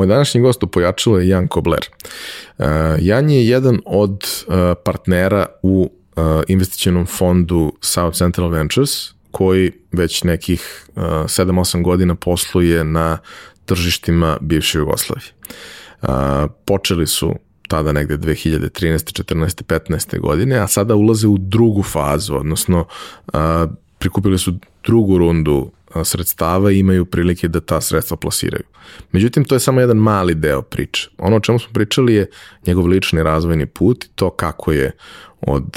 Moj današnji gost u pojačalu je Jan Kobler. Uh, Jan je jedan od uh, partnera u uh, investicionom fondu South Central Ventures, koji već nekih uh, 7-8 godina posluje na tržištima bivše Jugoslavije. Uh, počeli su tada negde 2013. 14. 15. godine, a sada ulaze u drugu fazu, odnosno prikupili su drugu rundu sredstava i imaju prilike da ta sredstva plasiraju. Međutim, to je samo jedan mali deo priče. Ono o čemu smo pričali je njegov lični razvojni put i to kako je od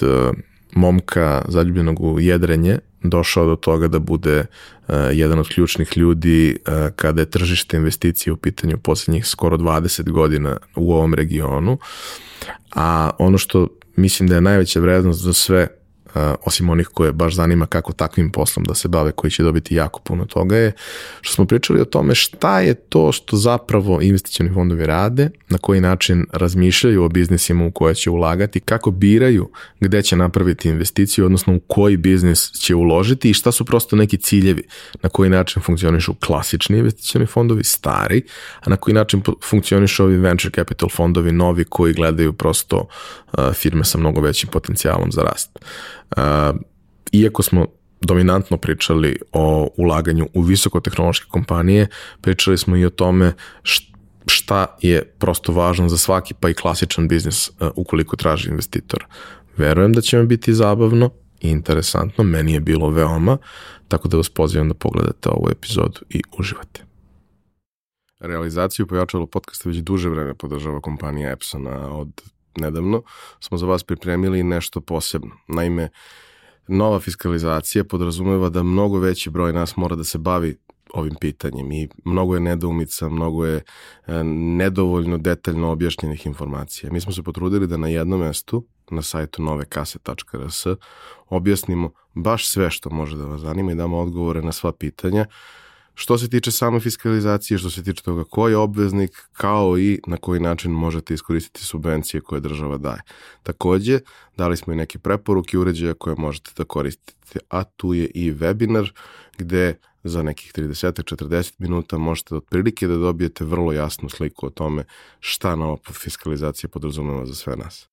momka zaljubljenog u jedrenje došao do toga da bude uh, jedan od ključnih ljudi uh, kada je tržište investicije u pitanju poslednjih skoro 20 godina u ovom regionu. A ono što mislim da je najveća vrednost za sve osim onih koje baš zanima kako takvim poslom da se bave, koji će dobiti jako puno toga je što smo pričali o tome šta je to što zapravo investicioni fondovi rade, na koji način razmišljaju o biznisima u koje će ulagati, kako biraju gde će napraviti investiciju, odnosno u koji biznis će uložiti i šta su prosto neki ciljevi na koji način funkcionišu klasični investicioni fondovi, stari, a na koji način funkcionišu ovi venture capital fondovi, novi koji gledaju prosto firme sa mnogo većim potencijalom za rast. Uh, iako smo dominantno pričali o ulaganju u visokotehnološke kompanije, pričali smo i o tome šta je prosto važno za svaki pa i klasičan biznis uh, ukoliko traži investitor. Verujem da će vam biti zabavno i interesantno, meni je bilo veoma, tako da vas pozivam da pogledate ovu epizodu i uživate. Realizaciju pojačalo podcasta već duže vreme podržava kompanija Epsona od nedavno, smo za vas pripremili nešto posebno. Naime, nova fiskalizacija podrazumeva da mnogo veći broj nas mora da se bavi ovim pitanjem i mnogo je nedoumica, mnogo je e, nedovoljno detaljno objašnjenih informacija. Mi smo se potrudili da na jednom mestu, na sajtu novekase.rs, objasnimo baš sve što može da vas zanima i damo odgovore na sva pitanja što se tiče same fiskalizacije, što se tiče toga ko je obveznik, kao i na koji način možete iskoristiti subvencije koje država daje. Takođe, dali smo i neke preporuke uređaja koje možete da koristite, a tu je i webinar gde za nekih 30-40 minuta možete otprilike da dobijete vrlo jasnu sliku o tome šta nova fiskalizacija podrazumeva za sve nas.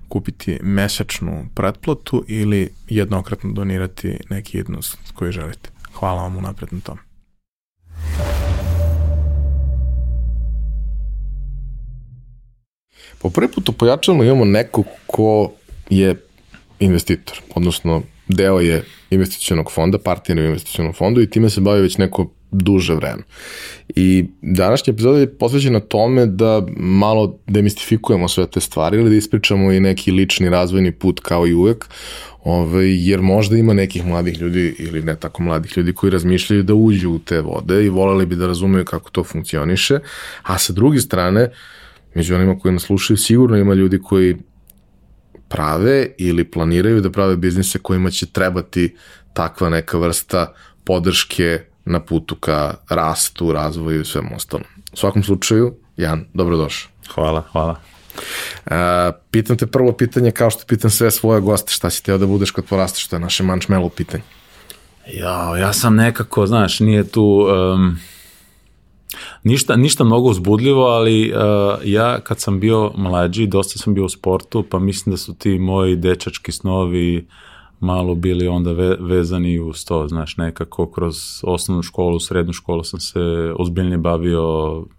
kupiti mesečnu pretplatu ili jednokratno donirati neki jednost koji želite. Hvala vam unapred na tom. Po prvi put u pojačalno imamo neko ko je investitor, odnosno deo je investicionog fonda, partner u fondu i time se bavi već neko duže vreme. I današnja epizoda je posvećena tome da malo demistifikujemo sve te stvari ili da ispričamo i neki lični razvojni put kao i uvek, ovaj, jer možda ima nekih mladih ljudi ili ne tako mladih ljudi koji razmišljaju da uđu u te vode i voleli bi da razumeju kako to funkcioniše, a sa druge strane, među onima koji nas slušaju, sigurno ima ljudi koji prave ili planiraju da prave biznise kojima će trebati takva neka vrsta podrške na putu ka rastu, razvoju i svemu ostalom. U svakom slučaju, Jan, dobrodošao. Hvala, hvala. Uh, pitam te prvo pitanje kao što pitam sve svoje goste, šta si teo da budeš kad porasteš, što je naše mančmelo pitanje. Ja, ja sam nekako, znaš, nije tu... Um, ništa, ništa mnogo uzbudljivo, ali uh, ja kad sam bio mlađi, dosta sam bio u sportu, pa mislim da su ti moji dečački snovi uh, malo bili onda ve, vezani uz to, znaš, nekako kroz osnovnu školu, srednju školu sam se ozbiljnije bavio,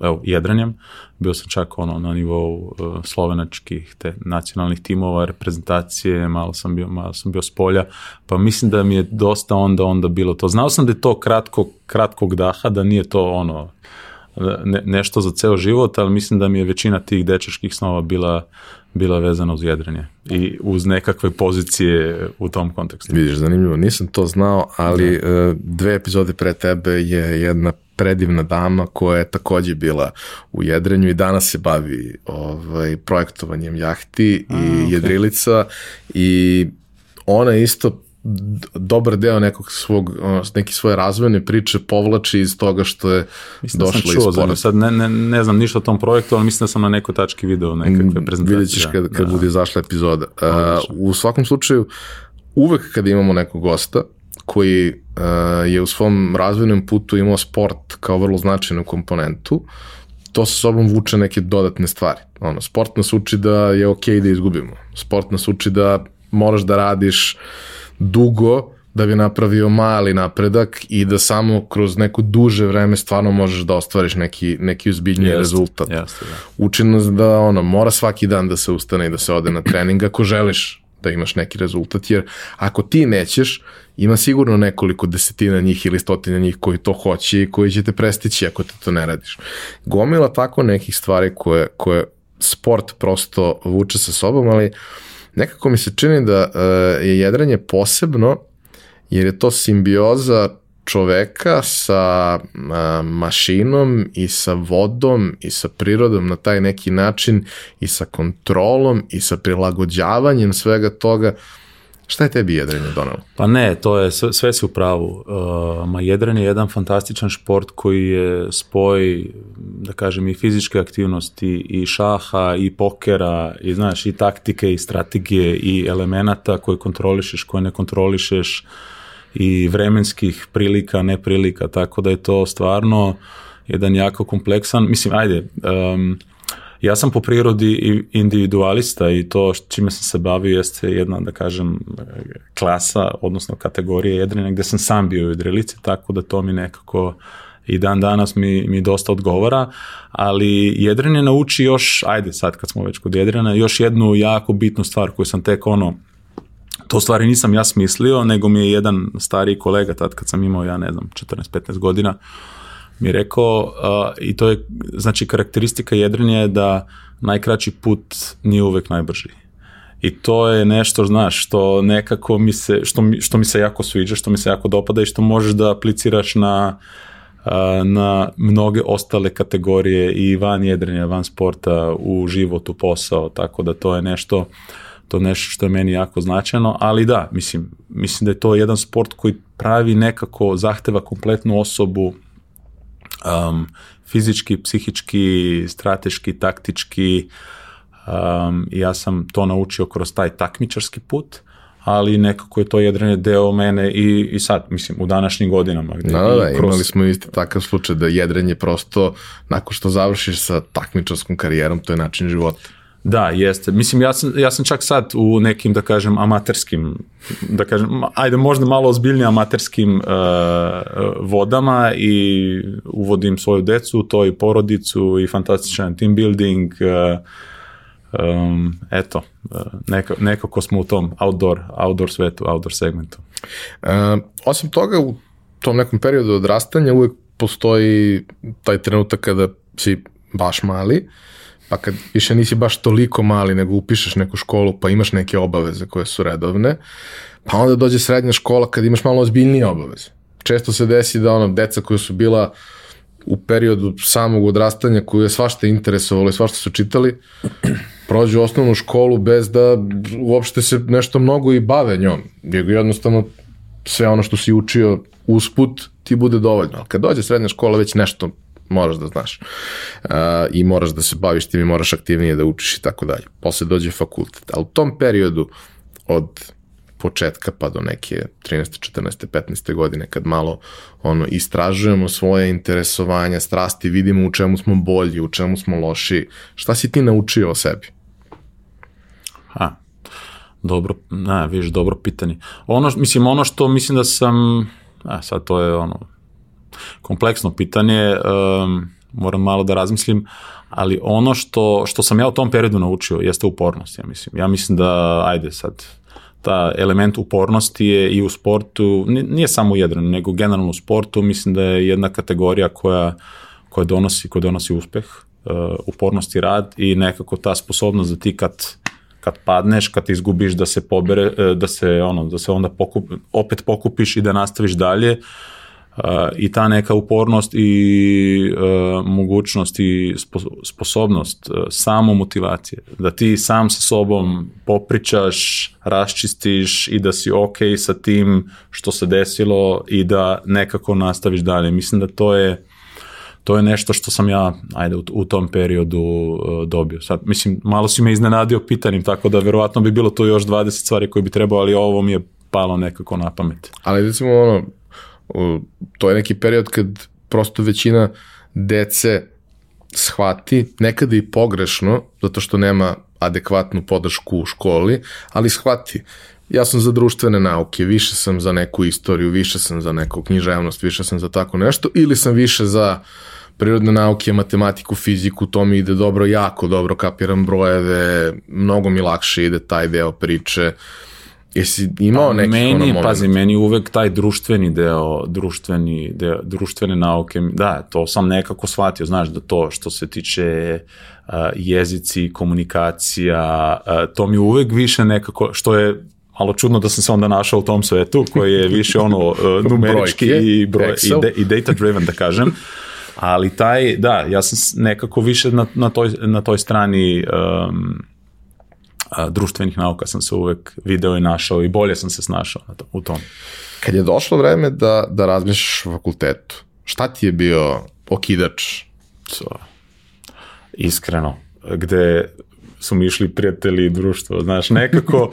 evo, jedranjem, bio sam čak ono na nivou uh, slovenačkih te nacionalnih timova, reprezentacije, malo sam bio, malo sam bio s polja, pa mislim da mi je dosta onda onda bilo to. Znao sam da je to kratko, kratkog daha, da nije to ono, ne, nešto za ceo život, ali mislim da mi je većina tih dečačkih snova bila bila vezana uz jedrenje i uz nekakve pozicije u tom kontekstu. Vidiš, zanimljivo, nisam to znao, ali da. E, dve epizode pre tebe je jedna predivna dama koja je takođe bila u jedrenju i danas se bavi ovaj, projektovanjem jahti i okay. jedrilica i ona isto dobar deo nekog svog, neki svoje razvojne priče povlači iz toga što je mislim da došlo iz sporta. Sad ne, ne, ne znam ništa o tom projektu, ali mislim da sam na nekoj tački video nekakve mm, prezentacije. Vidjet ćeš kad, kad da. bude izašla epizoda. Uh, u svakom slučaju, uvek kad imamo nekog gosta, koji uh, je u svom razvojnom putu imao sport kao vrlo značajnu komponentu, to sa sobom vuče neke dodatne stvari. Ono, sport nas uči da je okej okay da izgubimo. Sport nas uči da moraš da radiš dugo da bi napravio mali napredak i da samo kroz neko duže vreme stvarno možeš da ostvariš neki, neki uzbiljniji jest, rezultat. Jeste, da. Uči nas da ono, mora svaki dan da se ustane i da se ode na trening ako želiš da imaš neki rezultat, jer ako ti nećeš, ima sigurno nekoliko desetina njih ili stotina njih koji to hoće i koji će te prestići ako te to ne radiš. Gomila tako nekih stvari koje, koje sport prosto vuče sa sobom, ali nekako mi se čini da uh, je jedranje posebno jer je to simbioza čoveka sa uh, mašinom i sa vodom i sa prirodom na taj neki način i sa kontrolom i sa prilagođavanjem svega toga. Šta je tebi jedrenje donalo? Pa ne, to je, sve, si u pravu. Uh, ma je jedan fantastičan šport koji je spoj, da kažem, i fizičke aktivnosti, i šaha, i pokera, i znaš, i taktike, i strategije, i elemenata koje kontrolišeš, koje ne kontrolišeš, i vremenskih prilika, neprilika, tako da je to stvarno jedan jako kompleksan, mislim, ajde, um, ja sam po prirodi individualista i to čime sam se bavio jeste jedna, da kažem, klasa, odnosno kategorija jedrina gde sam sam bio u jedrilici, tako da to mi nekako i dan danas mi, mi dosta odgovara, ali jedrenje nauči još, ajde sad kad smo već kod jedrena, još jednu jako bitnu stvar koju sam tek ono to stvari nisam ja smislio, nego mi je jedan stariji kolega, tad kad sam imao, ja ne znam, 14-15 godina, mi je rekao, uh, i to je, znači, karakteristika jedrenja je da najkraći put nije uvek najbrži. I to je nešto, znaš, što nekako mi se, što mi, što mi se jako sviđa, što mi se jako dopada i što možeš da apliciraš na, na mnoge ostale kategorije i van jedrenja, van sporta, u životu, posao, tako da to je nešto to nešto što je meni jako značajno, ali da, mislim, mislim da je to jedan sport koji pravi nekako, zahteva kompletnu osobu um, fizički, psihički, strateški, taktički, um, ja sam to naučio kroz taj takmičarski put, ali nekako je to jedranje deo mene i, i sad, mislim, u današnjim godinama. Gde da, da, da, kroz... imali smo isti takav slučaj da jedrenje prosto, nakon što završiš sa takmičarskom karijerom, to je način života. Da, jeste. Mislim, ja sam, ja sam čak sad u nekim, da kažem, amaterskim, da kažem, ajde možda malo ozbiljnije amaterskim uh, vodama i uvodim svoju decu, to i porodicu i fantastičan team building, uh, um, eto, neka, nekako smo u tom outdoor, outdoor svetu, outdoor segmentu. Uh, osim toga, u tom nekom periodu odrastanja uvek postoji taj trenutak kada si baš mali, uh, pa kad više nisi baš toliko mali, nego upišeš neku školu, pa imaš neke obaveze koje su redovne, pa onda dođe srednja škola kad imaš malo ozbiljnije obaveze. Često se desi da ono, deca koja su bila u periodu samog odrastanja koju je svašta interesovalo i svašta su čitali, prođu osnovnu školu bez da uopšte se nešto mnogo i bave njom. Jer jednostavno sve ono što si učio usput ti bude dovoljno. Ali kad dođe srednja škola već nešto moraš da znaš. Uh, I moraš da se baviš tim i moraš aktivnije da učiš i tako dalje. Posle dođe fakultet. Ali u tom periodu od početka pa do neke 13. 14. 15. godine kad malo ono istražujemo svoje interesovanja, strasti, vidimo u čemu smo bolji, u čemu smo loši. Šta si ti naučio o sebi? Ha, dobro, ne, viš, dobro pitanje. Ono, mislim, ono što mislim da sam, a sad to je ono, kompleksno pitanje, um, moram malo da razmislim, ali ono što, što sam ja u tom periodu naučio jeste upornost, ja mislim. Ja mislim da, ajde sad, ta element upornosti je i u sportu, nije samo u nego generalno u sportu, mislim da je jedna kategorija koja, koja donosi, koja donosi uspeh, uh, upornost i rad i nekako ta sposobnost da ti kad kad padneš, kad izgubiš da se pobere, uh, da se ono, da se onda pokup, opet pokupiš i da nastaviš dalje, i ta neka upornost i uh, mogućnost i sposobnost uh, samo motivacije. Da ti sam sa sobom popričaš, raščistiš i da si ok sa tim što se desilo i da nekako nastaviš dalje. Mislim da to je to je nešto što sam ja, ajde, u, u tom periodu uh, dobio. Sad, mislim, malo si me iznenadio pitanjem, tako da verovatno bi bilo to još 20 stvari koje bi trebalo, ali ovo mi je palo nekako na pamet. Ali recimo ono, to je neki period kad prosto većina dece shvati, nekada i pogrešno, zato što nema adekvatnu podršku u školi, ali shvati. Ja sam za društvene nauke, više sam za neku istoriju, više sam za neku književnost, više sam za tako nešto, ili sam više za prirodne nauke, matematiku, fiziku, to mi ide dobro, jako dobro, kapiram brojeve, mnogo mi lakše ide taj deo priče. Uh, Jesi imao pa, neki meni, ono Pazi, meni uvek taj društveni deo, društveni deo, društvene nauke, da, to sam nekako shvatio, znaš, da to što se tiče uh, jezici, komunikacija, uh, to mi uvek više nekako, što je malo čudno da sam se onda našao u tom svetu, koji je više ono uh, numerički i, broj, i, de, i data driven, da kažem. Ali taj, da, ja sam nekako više na, na, toj, na toj strani um, a, društvenih nauka sam se uvek video i našao i bolje sam se snašao na to, u tom. Kad je došlo vreme da, da razmišljaš o fakultetu, šta ti je bio okidač? So, iskreno, gde su mi išli prijatelji i društvo, znaš, nekako,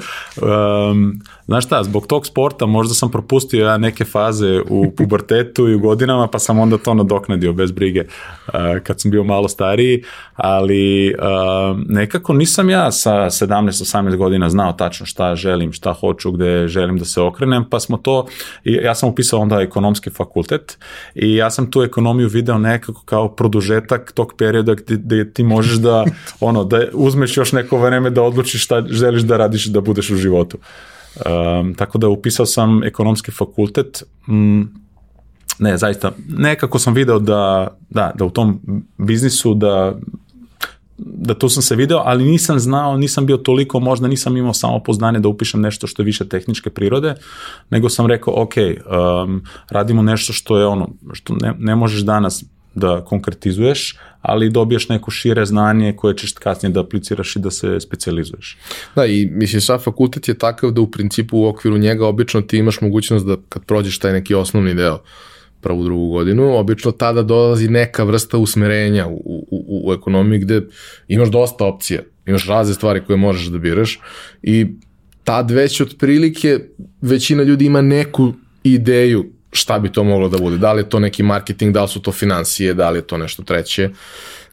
um, znaš šta, zbog tog sporta možda sam propustio ja neke faze u pubertetu i u godinama, pa sam onda to nadoknadio bez brige uh, kad sam bio malo stariji, ali uh, nekako nisam ja sa 17-18 godina znao tačno šta želim, šta hoću, gde želim da se okrenem, pa smo to, ja sam upisao onda ekonomski fakultet i ja sam tu ekonomiju video nekako kao produžetak tog perioda gde, gde ti možeš da, ono, da uzmeš još neko vreme da odlučiš šta želiš da radiš da budeš u životu. Um, tako da upisao sam ekonomski fakultet. Mm, ne, zaista, nekako sam video da, da, da u tom biznisu da da tu sam se video, ali nisam znao, nisam bio toliko, možda nisam imao samo poznanje da upišem nešto što je više tehničke prirode, nego sam rekao, ok, um, radimo nešto što je ono, što ne, ne možeš danas da konkretizuješ, ali dobiješ neko šire znanje koje ćeš kasnije da apliciraš i da se specializuješ. Da, i mislim, sa fakultet je takav da u principu u okviru njega obično ti imaš mogućnost da kad prođeš taj neki osnovni deo prvu, drugu godinu, obično tada dolazi neka vrsta usmerenja u, u, u ekonomiji gde imaš dosta opcija, imaš razne stvari koje možeš da biraš i tad već otprilike većina ljudi ima neku ideju šta bi to moglo da bude? Da li je to neki marketing, da li su to financije, da li je to nešto treće?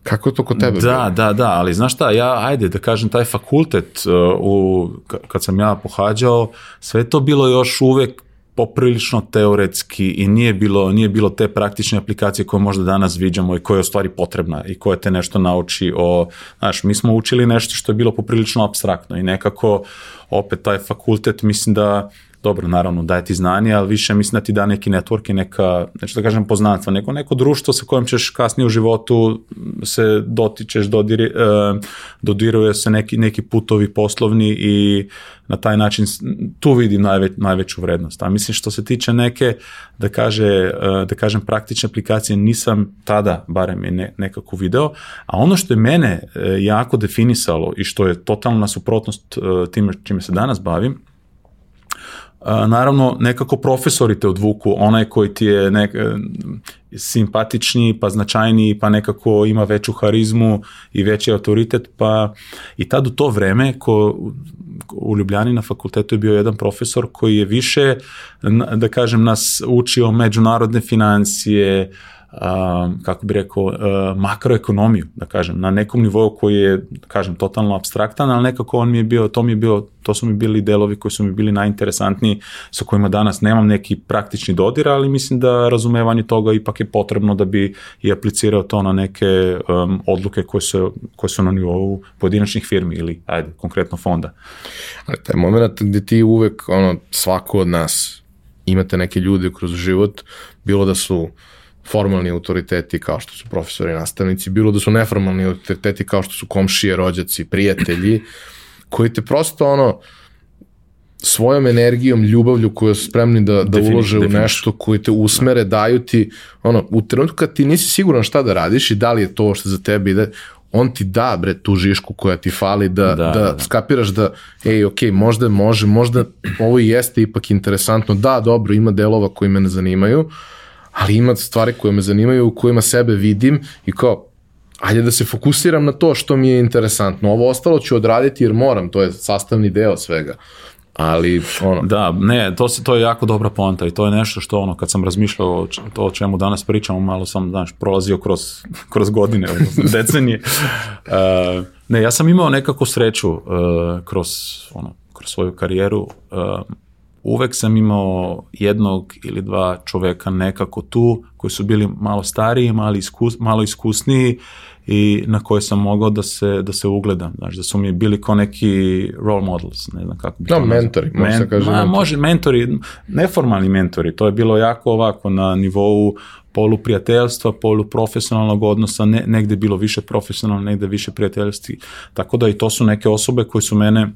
Kako je to kod tebe? Da, bilo? da, da, ali znaš šta, ja, ajde da kažem, taj fakultet, uh, u, kad sam ja pohađao, sve to bilo još uvek poprilično teoretski i nije bilo, nije bilo te praktične aplikacije koje možda danas viđamo i koja je u stvari potrebna i koja te nešto nauči o, znaš, mi smo učili nešto što je bilo poprilično abstraktno i nekako opet taj fakultet mislim da dobro, naravno, daje ti znanje, ali više mislim da ti da neki network i neka, neću da kažem poznanstva, neko, neko društvo sa kojim ćeš kasnije u životu se dotičeš, dodiri, e, dodiruje se neki, neki putovi poslovni i na taj način tu vidim najveć, najveću vrednost. A mislim što se tiče neke, da, kaže, e, da kažem, praktične aplikacije nisam tada, barem je ne, nekako video, a ono što je mene e, jako definisalo i što je totalna suprotnost time čime se danas bavim, naravno nekako profesori te odvuku, onaj koji ti je nek, e, simpatičniji, pa značajniji, pa nekako ima veću harizmu i veći autoritet, pa i tad u to vreme ko, u Ljubljani na fakultetu je bio jedan profesor koji je više, da kažem, nas učio međunarodne financije, uh, um, kako bi rekao, uh, makroekonomiju, da kažem, na nekom nivou koji je, da kažem, totalno abstraktan, ali nekako on mi je bio, to mi je bio, to su mi bili delovi koji su mi bili najinteresantniji, sa kojima danas nemam neki praktični dodir, ali mislim da razumevanje toga ipak je potrebno da bi i aplicirao to na neke um, odluke koje su, koje su na nivou pojedinačnih firmi ili, ajde, konkretno fonda. Ali taj moment gde ti uvek, ono, svako od nas imate neke ljude kroz život, bilo da su uh, formalni autoriteti kao što su profesori i nastavnici, bilo da su neformalni autoriteti kao što su komšije, rođaci, prijatelji, koji te prosto ono, svojom energijom, ljubavlju koju su spremni da, da ulože u definišu. nešto koji te usmere, daju ti, ono, u trenutku kad ti nisi siguran šta da radiš i da li je to što za tebe ide, on ti da, bre, tu žišku koja ti fali da, da, Da, da, da, da. skapiraš da, ej, ok, možda može, možda ovo i jeste ipak interesantno, da, dobro, ima delova koji me ne zanimaju, ali ima stvari koje me zanimaju, u kojima sebe vidim i kao, ajde da se fokusiram na to što mi je interesantno. Ovo ostalo ću odraditi jer moram, to je sastavni deo svega. Ali, ono, Da, ne, to, se, to je jako dobra poanta i to je nešto što ono, kad sam razmišljao o to o čemu danas pričamo, malo sam, znaš, prolazio kroz, kroz godine, odnosno decenije. Uh, ne, ja sam imao nekako sreću uh, kroz, ono, kroz svoju karijeru. Uh, uvek sam imao jednog ili dva čoveka nekako tu, koji su bili malo stariji, mali iskus, malo iskusniji i na koje sam mogao da se, da se ugledam, znaš, da su mi bili kao neki role models, ne znam kako bi Da, to mentori, može se kaže ma, mentori. može, mentori, neformalni mentori, to je bilo jako ovako na nivou poluprijateljstva, poluprofesionalnog odnosa, ne, negde bilo više profesionalno, negde više prijateljski, tako da i to su neke osobe koje su mene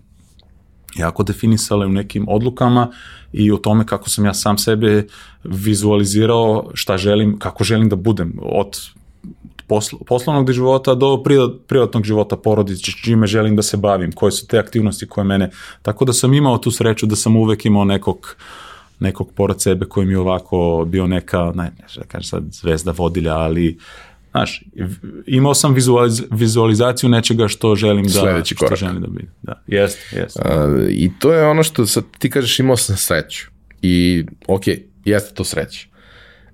jako definisale u nekim odlukama i u tome kako sam ja sam sebe vizualizirao šta želim, kako želim da budem od posl poslovnog života do privat- privatnog života porodice, čime želim da se bavim, koje su te aktivnosti koje mene, tako da sam imao tu sreću da sam uvek imao nekog nekog pored sebe koji mi je ovako bio neka, ne, ne da kažem sad zvezda vodilja, ali znaš, imao sam vizualiz, vizualizaciju nečega što želim da, Sledeći što korak. želim da budem. Da, jeste, jeste. A, I to je ono što sad ti kažeš imao sam sreću. I ok, jeste to sreća.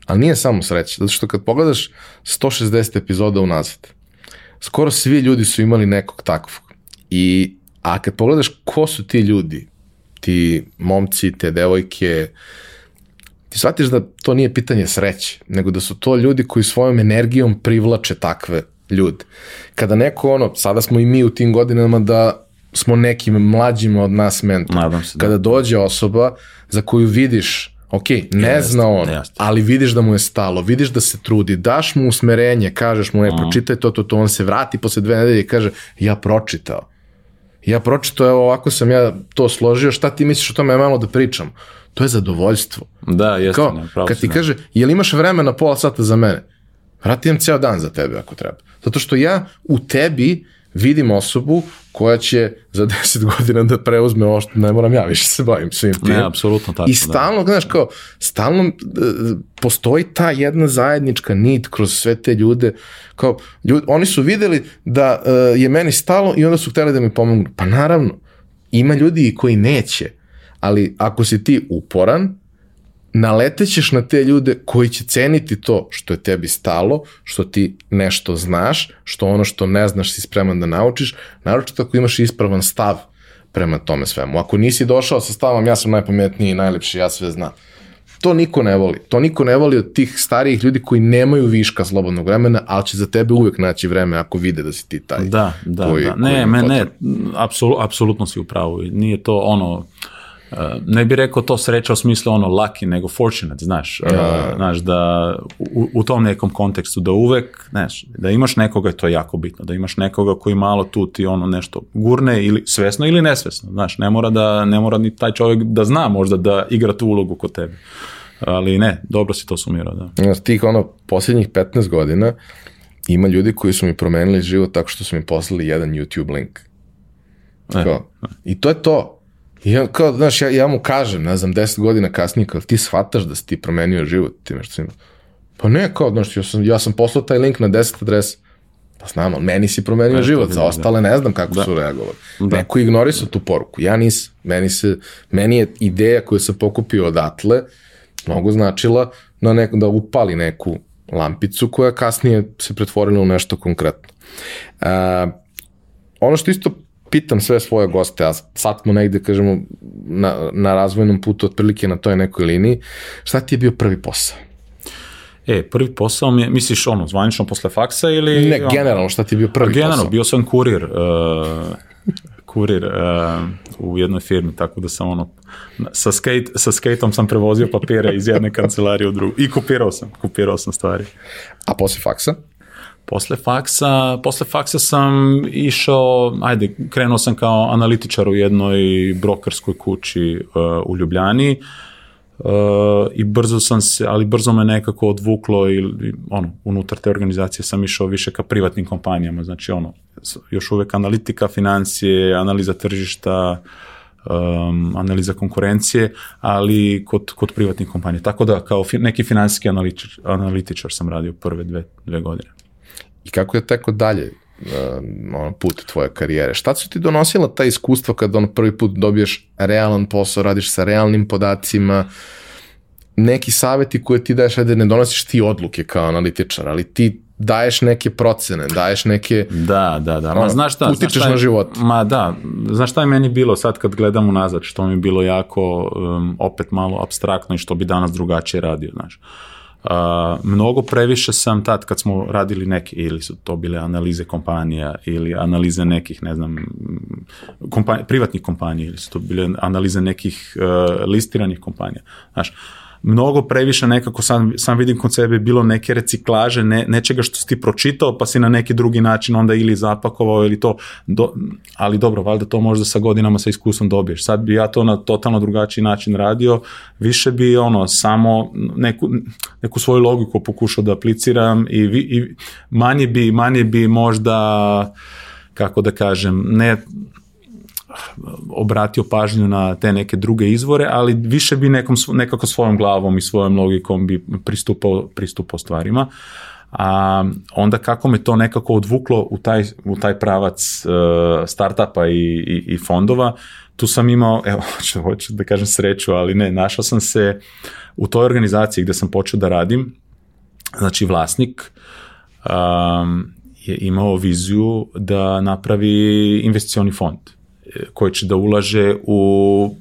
Ali nije samo sreća, zato što kad pogledaš 160 epizoda unazad, skoro svi ljudi su imali nekog takvog. I, a kad pogledaš ko su ti ljudi, ti momci, te devojke, ti shvatiš da to nije pitanje sreće, nego da su to ljudi koji svojom energijom privlače takve ljude. Kada neko ono, sada smo i mi u tim godinama da smo nekim mlađima od nas mentor. Nadam se da. Kada dođe osoba za koju vidiš ok, ne Jeste, zna on, jeste. ali vidiš da mu je stalo, vidiš da se trudi, daš mu usmerenje, kažeš mu, e, Mhm. pročitaj to, to, to, on se vrati posle dve nedelje i kaže, ja pročitao. Ja pročitao, evo ovako sam ja to složio, šta ti misliš o tome, ja malo da pričam. To je zadovoljstvo. Da, jeste, Kao, ne, kad ti ne. kaže, jel imaš vremena pola sata za mene? Vrati imam ceo dan za tebe ako treba. Zato što ja u tebi vidim osobu koja će za 10 godina da preuzme ovo što ne moram ja više se bavim svim tim. Ne, apsolutno tačno, I stalno, znaš, kao, stalno e, postoji ta jedna zajednička nit kroz sve te ljude, kao, ljud, oni su videli da e, je meni stalo i onda su hteli da mi pomognu. Pa naravno, ima ljudi koji neće, ali ako si ti uporan, naletećeš na te ljude koji će ceniti to što je tebi stalo, što ti nešto znaš, što ono što ne znaš si spreman da naučiš, naročito ako imaš ispravan stav prema tome svemu. Ako nisi došao sa stavom ja sam najpametniji, najlepši, ja sve znam. To niko ne voli. To niko ne voli od tih starijih ljudi koji nemaju viška slobodnog vremena, ali će za tebe uvek naći vreme ako vide da si ti taj. Da, da, koji- da. koji Ne, me, ne, apsolu, apsolutno si u pravu. Nije to ono, uh, ne bi rekao to sreća u smislu ono lucky, nego fortunate, znaš, uh, znaš da u, u tom nekom kontekstu da uvek, znaš, da imaš nekoga, to je jako bitno, da imaš nekoga koji malo tu ti ono nešto gurne ili svesno ili nesvesno, znaš, ne mora da, ne mora ni taj čovjek da zna možda da igra tu ulogu kod tebe. Ali ne, dobro si to sumirao, da. Znaš, tih ono, posljednjih 15 godina ima ljudi koji su mi promenili život tako što su mi poslali jedan YouTube link. E. Kao, I to je to. Ja, kao, znaš, ja, ja mu kažem, ne znam, 10 godina kasnije, kao, ti shvataš da si ti promenio život time što si ima. Pa ne, kao, znaš, ja sam, ja sam poslao taj link na 10 adresa. Pa znam, ali meni si promenio E, to život, za bilo, ostale ne znam kako su reagovali. Neko ignorisao tu poruku, ja nisam. Meni, se, meni je ideja koju sam pokupio odatle mnogo značila na neko, da upali neku lampicu koja kasnije se pretvorila u nešto konkretno. A, ono što isto pitam sve svoje goste, a sad smo negde, kažemo, na, na razvojnom putu otprilike na toj nekoj liniji, šta ti je bio prvi posao? E, prvi posao mi je, misliš ono, zvanično posle faksa ili... Ne, ono- generalno, šta ti je bio prvi Generalno, posao? bio sam kurir, uh, kurir uh, u jednoj firmi, tako da sam ono, sa, skate, sa skateom sam prevozio papire iz jedne kancelarije u drugu i kopirao sam, kopirao sam stvari. A posle faksa? Posle faksa, posle faksa sam išao, ajde, krenuo sam kao analitičar u jednoj brokerskoj kući uh, u Ljubljani uh, i brzo sam se, ali brzo me nekako odvuklo i ono, unutar te organizacije sam išao više ka privatnim kompanijama, znači ono, još uvek analitika, financije, analiza tržišta, um, analiza konkurencije, ali kod, kod privatnih kompanija. Tako da, kao fi, neki finansijski analitičar, analitičar sam radio prve dve, dve godine. I kako je teko dalje uh, put tvoje karijere? Šta su ti donosila ta iskustva kada on prvi put dobiješ realan posao, radiš sa realnim podacima, neki saveti koje ti daješ, ajde ne donosiš ti odluke kao analitičar, ali ti daješ neke procene, daješ neke... Da, da, da. Ma, ono, znaš šta, utičeš znaš šta je, na život. Ma da, znaš šta je meni bilo sad kad gledam unazad, što mi je bilo jako, um, opet malo abstraktno i što bi danas drugačije radio, znaš. Uh, mnogo previše sam tad kad smo radili neke, ili su to bile analize kompanija, ili analize nekih, ne znam, kompanija, privatnih kompanija, ili su to bile analize nekih uh, listiranih kompanija. Znaš, mnogo previše nekako sam, sam vidim kod sebe bilo neke reciklaže, ne, nečega što si ti pročitao pa si na neki drugi način onda ili zapakovao ili to, do, ali dobro, valjda to možda sa godinama sa iskustvom dobiješ. Sad bi ja to na totalno drugačiji način radio, više bi ono samo neku, neku svoju logiku pokušao da apliciram i, vi, i manje bi, manje bi možda kako da kažem, ne obratio pažnju na te neke druge izvore, ali više bi nekom, nekako svojom glavom i svojom logikom bi pristupao, pristupao stvarima. A onda kako me to nekako odvuklo u taj, u taj pravac uh, startupa i, i, i fondova, tu sam imao, evo, hoću, hoću da kažem sreću, ali ne, našao sam se u toj organizaciji gde sam počeo da radim, znači vlasnik um, je imao viziju da napravi investicioni fond koji će da ulaže u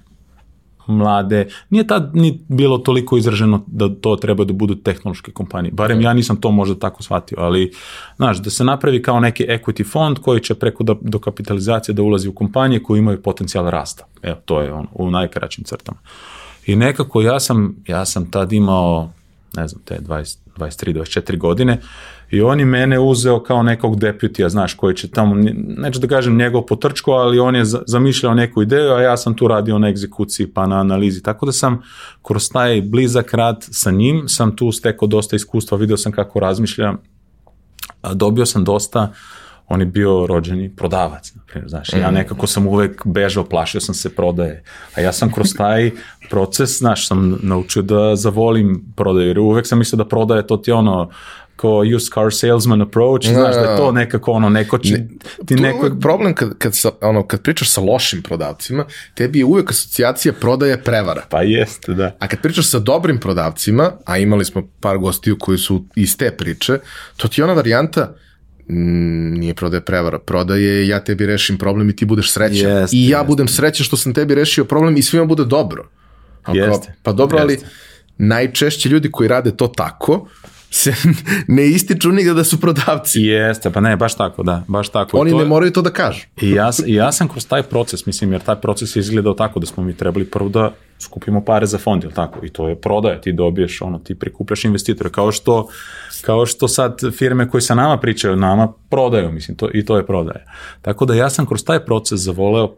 mlade, nije tad ni bilo toliko izraženo da to treba da budu tehnološke kompanije, barem ja nisam to možda tako shvatio, ali znaš, da se napravi kao neki equity fond koji će preko da, do kapitalizacije da ulazi u kompanije koje imaju potencijal rasta, evo to je on, u najkraćim crtama. I nekako ja sam, ja sam tad imao, ne znam, te 20, 23, 24 godine I on je mene uzeo kao nekog deputija, znaš, koji će tamo, neću da kažem njegov potrčko, ali on je zamišljao neku ideju, a ja sam tu radio na egzekuciji pa na analizi. Tako da sam kroz taj blizak rad sa njim, sam tu stekao dosta iskustva, video sam kako razmišlja, dobio sam dosta on je bio rođeni prodavac, na primjer, znaš, ja nekako sam uvek bežao, plašio sam se prodaje, a ja sam kroz taj proces, znaš, sam naučio da zavolim prodaju, jer uvek sam mislio da prodaje, to ti ono, ko used car salesman approach, znaš da je to nekako ono, neko će... Ne, ti neko... problem kad, kad, sa, ono, kad pričaš sa lošim prodavcima, tebi je uvek asocijacija prodaje prevara. Pa jeste, da. A kad pričaš sa dobrim prodavcima, a imali smo par gostiju koji su iz te priče, to ti je ona varijanta, nije prodaje prevara, prodaje ja tebi rešim problem i ti budeš srećan. Jeste, I ja jeste. budem srećan što sam tebi rešio problem i svima bude dobro. Jeste. Pa dobro, jeste. ali najčešće ljudi koji rade to tako, se ne ističu nigde da su prodavci. Jeste, pa ne, baš tako, da, baš tako. Oni to, ne moraju to da kažu. I ja, I ja sam kroz taj proces, mislim, jer taj proces je izgledao tako da smo mi trebali prvo da skupimo pare za fond, ili tako? I to je prodaje, ti dobiješ, ono, ti prikupljaš investitore, kao što, kao što sad firme koji sa nama pričaju, nama prodaju, mislim, to, i to je prodaje. Tako da ja sam kroz taj proces zavoleo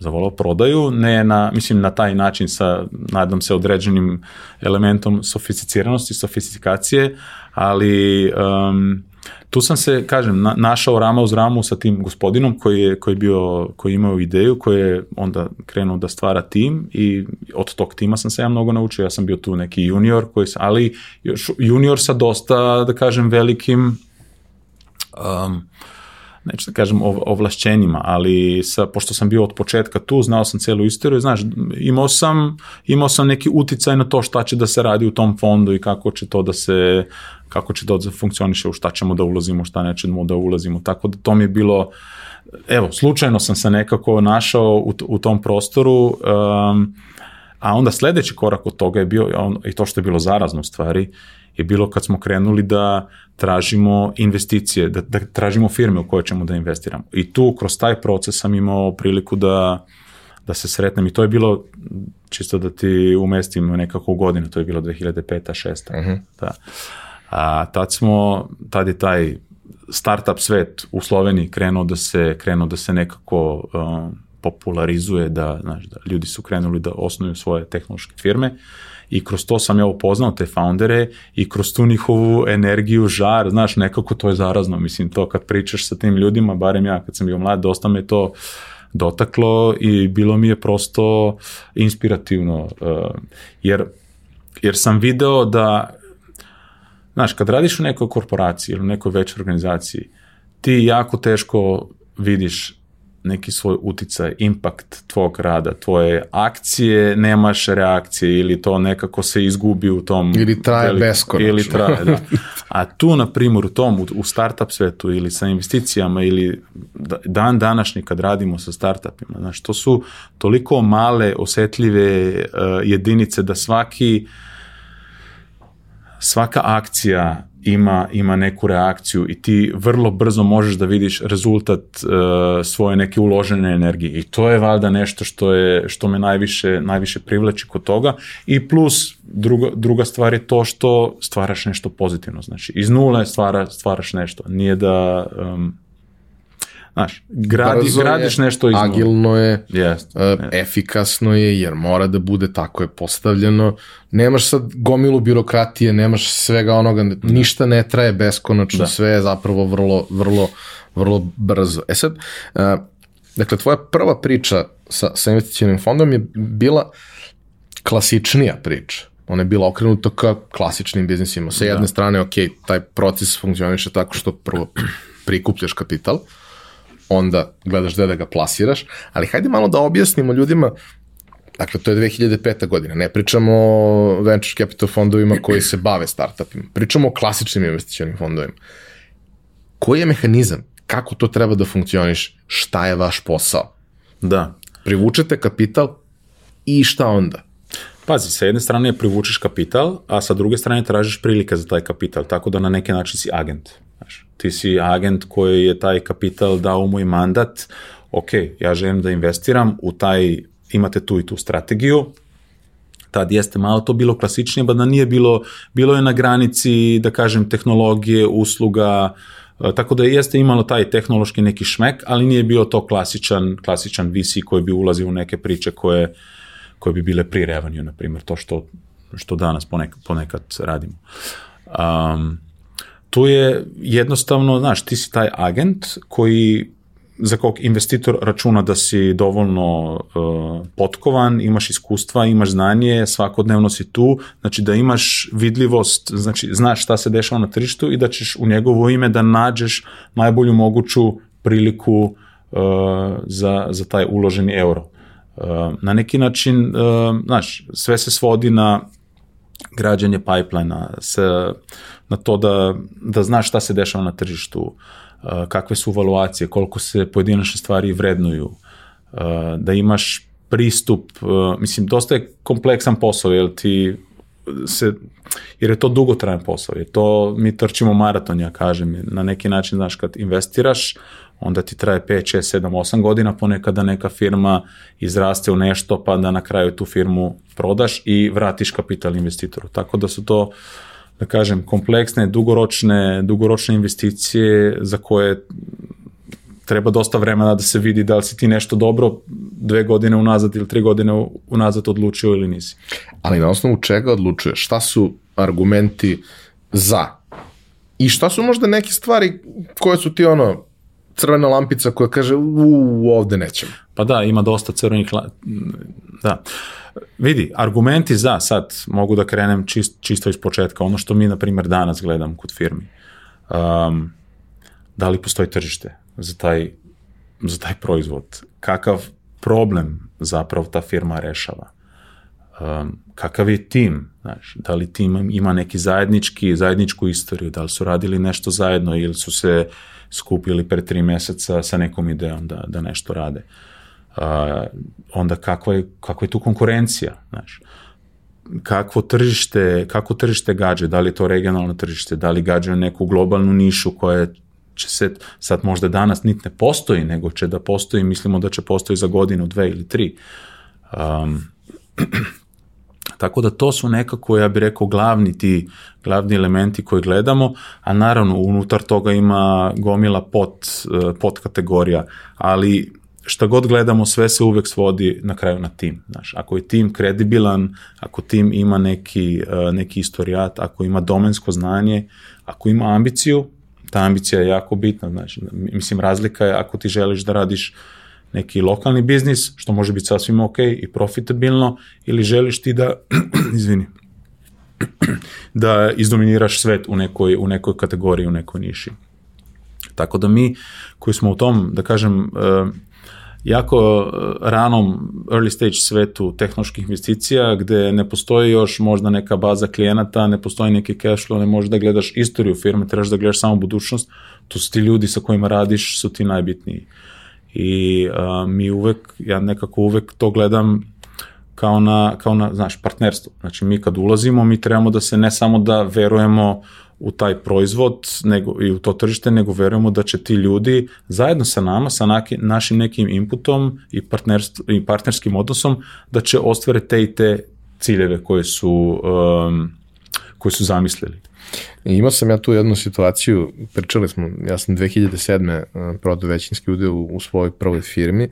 zavolao prodaju, ne na, mislim, na taj način sa, nadam se, određenim elementom sofisticiranosti, sofistikacije, ali um, tu sam se, kažem, na, našao rama uz ramu sa tim gospodinom koji je, koji je bio, koji je imao ideju, koji je onda krenuo da stvara tim i od tog tima sam se ja mnogo naučio, ja sam bio tu neki junior, koji, ali još junior sa dosta, da kažem, velikim um, neću da kažem ovlašćenjima, ali sa, pošto sam bio od početka tu, znao sam celu istoriju, znaš, imao sam, imao sam neki uticaj na to šta će da se radi u tom fondu i kako će to da se, kako će to da funkcioniše, u šta ćemo da ulazimo, šta nećemo da ulazimo, tako da to mi je bilo, evo, slučajno sam se nekako našao u, u tom prostoru, um, a onda sledeći korak od toga je bio, on, i to što je bilo zarazno u stvari, je bilo kad smo krenuli da tražimo investicije, da, da tražimo firme u koje ćemo da investiramo. I tu, kroz taj proces sam imao priliku da, da se sretnem i to je bilo, čisto da ti umestim nekako godinu, to je bilo 2005. 6. Uh -huh. da. A tad smo, tad je taj startup svet u Sloveniji krenuo da se, krenuo da se nekako uh, popularizuje, da, znaš, da ljudi su krenuli da osnuju svoje tehnološke firme i kroz to sam ja upoznao te foundere i kroz tu njihovu energiju, žar, znaš, nekako to je zarazno, mislim, to kad pričaš sa tim ljudima, barem ja kad sam bio mlad, dosta me to dotaklo i bilo mi je prosto inspirativno, uh, jer, jer sam video da, znaš, kad radiš u nekoj korporaciji ili u nekoj većoj organizaciji, ti jako teško vidiš neki svoj uticaj, impakt tvog rada, tvoje akcije, nemaš reakcije ili to nekako se izgubi u tom... Ili traje velikom, beskonačno. Ili traje, da. A tu, na primjer, u tom, u startup svetu ili sa investicijama ili dan današnji kad radimo sa startupima, znaš, to su toliko male, osetljive uh, jedinice da svaki svaka akcija ima, ima neku reakciju i ti vrlo brzo možeš da vidiš rezultat uh, svoje neke uložene energije. I to je valjda nešto što je što me najviše najviše privlači kod toga. I plus druga, druga stvar je to što stvaraš nešto pozitivno. Znači iz nule stvara, stvaraš nešto. Nije da um, Znaš, gradi, Brzo gradiš je, nešto iz Agilno je, yes, uh, yes. efikasno je, jer mora da bude tako je postavljeno. Nemaš sad gomilu birokratije, nemaš svega onoga, da. ništa ne traje beskonačno, da. sve je zapravo vrlo, vrlo, vrlo brzo. E sad, uh, dakle, tvoja prva priča sa, sa investicijnim fondom je bila klasičnija priča. Ona je bila okrenuta ka klasičnim biznisima. Sa jedne da. strane, ok, taj proces funkcioniše tako što prvo prikupljaš kapital, onda gledaš gde da ga plasiraš, ali hajde malo da objasnimo ljudima, dakle to je 2005. godina, ne pričamo o venture capital fondovima koji se bave startupima, pričamo o klasičnim investicionim fondovima. Koji je mehanizam? Kako to treba da funkcioniš? Šta je vaš posao? Da. Privučete kapital i šta onda? Pazi, sa jedne strane privučeš kapital, a sa druge strane tražiš prilike za taj kapital, tako da na neki način si agent. Ti si agent koji je taj kapital dao moj mandat, ok, ja želim da investiram u taj, imate tu i tu strategiju, tad jeste malo to bilo klasičnije, ba da nije bilo, bilo je na granici, da kažem, tehnologije, usluga, e, tako da jeste imalo taj tehnološki neki šmek, ali nije bio to klasičan, klasičan VC koji bi ulazio u neke priče koje, koje bi bile pri revenue, na primjer, to što, što danas ponekad, ponekad radimo. Um, tu je jednostavno, znaš, ti si taj agent koji za kog investitor računa da si dovoljno uh, potkovan, imaš iskustva, imaš znanje, svakodnevno si tu, znači da imaš vidljivost, znači znaš šta se dešava na tržištu i da ćeš u njegovo ime da nađeš najbolju moguću priliku uh, za, za taj uloženi euro. Uh, na neki način, uh, znaš, sve se svodi na građanje pipelina, sa, na to da, da znaš šta se dešava na tržištu, uh, kakve su valuacije, koliko se pojedinačne stvari vrednuju, uh, da imaš pristup, uh, mislim, dosta je kompleksan posao, jer ti se, jer je to dugotrajan posao, jer to mi trčimo maraton, ja kažem, na neki način, znaš, kad investiraš, onda ti traje 5, 6, 7, 8 godina, ponekada neka firma izraste u nešto, pa da na kraju tu firmu prodaš i vratiš kapital investitoru. Tako da su to, da kažem, kompleksne, dugoročne, dugoročne investicije za koje treba dosta vremena da se vidi da li si ti nešto dobro dve godine unazad ili tri godine unazad odlučio ili nisi. Ali na osnovu čega odlučuješ? Šta su argumenti za? I šta su možda neke stvari koje su ti ono crvena lampica koja kaže u, ovde nećemo. Pa da, ima dosta crvenih da. Vidi, argumenti za, sad mogu da krenem čist, čisto iz početka, ono što mi, na primjer, danas gledam kod firmi. Um, da li postoji tržište za taj, za taj proizvod? Kakav problem zapravo ta firma rešava? Um, kakav je tim, znaš, da li tim ima neki zajednički, zajedničku istoriju, da li su radili nešto zajedno ili su se uh, skupili pre tri meseca sa nekom idejom da, da nešto rade. Uh, onda kakva je, kakva je tu konkurencija, znaš. Kakvo tržište, kako tržište gađe, da li je to regionalno tržište, da li gađaju neku globalnu nišu koja će se, sad možda danas nit ne postoji, nego će da postoji, mislimo da će postoji za godinu, dve ili tri. Um, Tako da to su nekako, ja bih rekao, glavni ti, glavni elementi koje gledamo, a naravno unutar toga ima gomila pod, eh, pod kategorija, ali šta god gledamo, sve se uvek svodi na kraju na tim. Znaš, ako je tim kredibilan, ako tim ima neki, eh, neki istorijat, ako ima domensko znanje, ako ima ambiciju, ta ambicija je jako bitna. Znači, mislim, razlika je ako ti želiš da radiš neki lokalni biznis, što može biti sasvim ok i profitabilno, ili želiš ti da, izvini, da izdominiraš svet u nekoj, u nekoj kategoriji, u nekoj niši. Tako da mi koji smo u tom, da kažem, eh, jako eh, ranom early stage svetu tehnoloških investicija gde ne postoji još možda neka baza klijenata, ne postoji neki cash flow, ne možeš da gledaš istoriju firme, trebaš da gledaš samo budućnost, to su ti ljudi sa kojima radiš, su ti najbitniji. I a, mi uvek, ja nekako uvek to gledam kao na, kao na, znaš, partnerstvo. Znači, mi kad ulazimo, mi trebamo da se ne samo da verujemo u taj proizvod nego, i u to tržište, nego verujemo da će ti ljudi zajedno sa nama, sa naki, našim nekim inputom i, i partnerskim odnosom, da će ostvare te i te ciljeve koje su, um, koje su zamislili. I imao sam ja tu jednu situaciju, pričali smo, ja sam 2007. Uh, prodao većinski udeo u, u svojoj prvoj firmi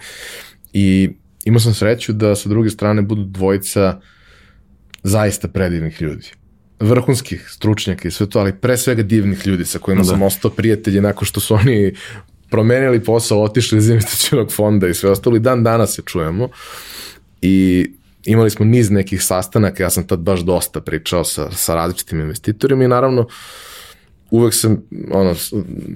i imao sam sreću da sa druge strane budu dvojica zaista predivnih ljudi vrhunskih stručnjaka i sve to, ali pre svega divnih ljudi sa kojima da. sam ostao prijatelji nakon što su oni promenili posao, otišli iz investicionog fonda i sve ostalo i dan danas se čujemo i imali smo niz nekih sastanaka, ja sam tad baš dosta pričao sa, sa različitim investitorima i naravno uvek sam, ono,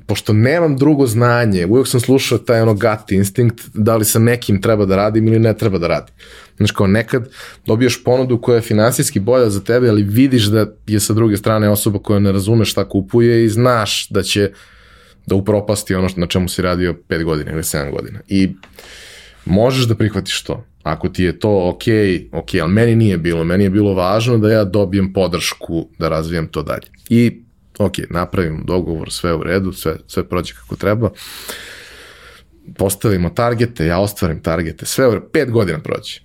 pošto nemam drugo znanje, uvek sam slušao taj ono gut instinkt, da li sa nekim treba da radim ili ne treba da radim. Znaš, kao nekad dobiješ ponudu koja je finansijski bolja za tebe, ali vidiš da je sa druge strane osoba koja ne razume šta kupuje i znaš da će da upropasti ono na čemu si radio 5 godina ili 7 godina. I možeš da prihvatiš to. Ako ti je to ok, ok, ali meni nije bilo. Meni je bilo važno da ja dobijem podršku da razvijem to dalje. I ok, napravimo dogovor, sve u redu, sve, sve prođe kako treba. Postavimo targete, ja ostvarim targete, sve u redu, pet godina prođe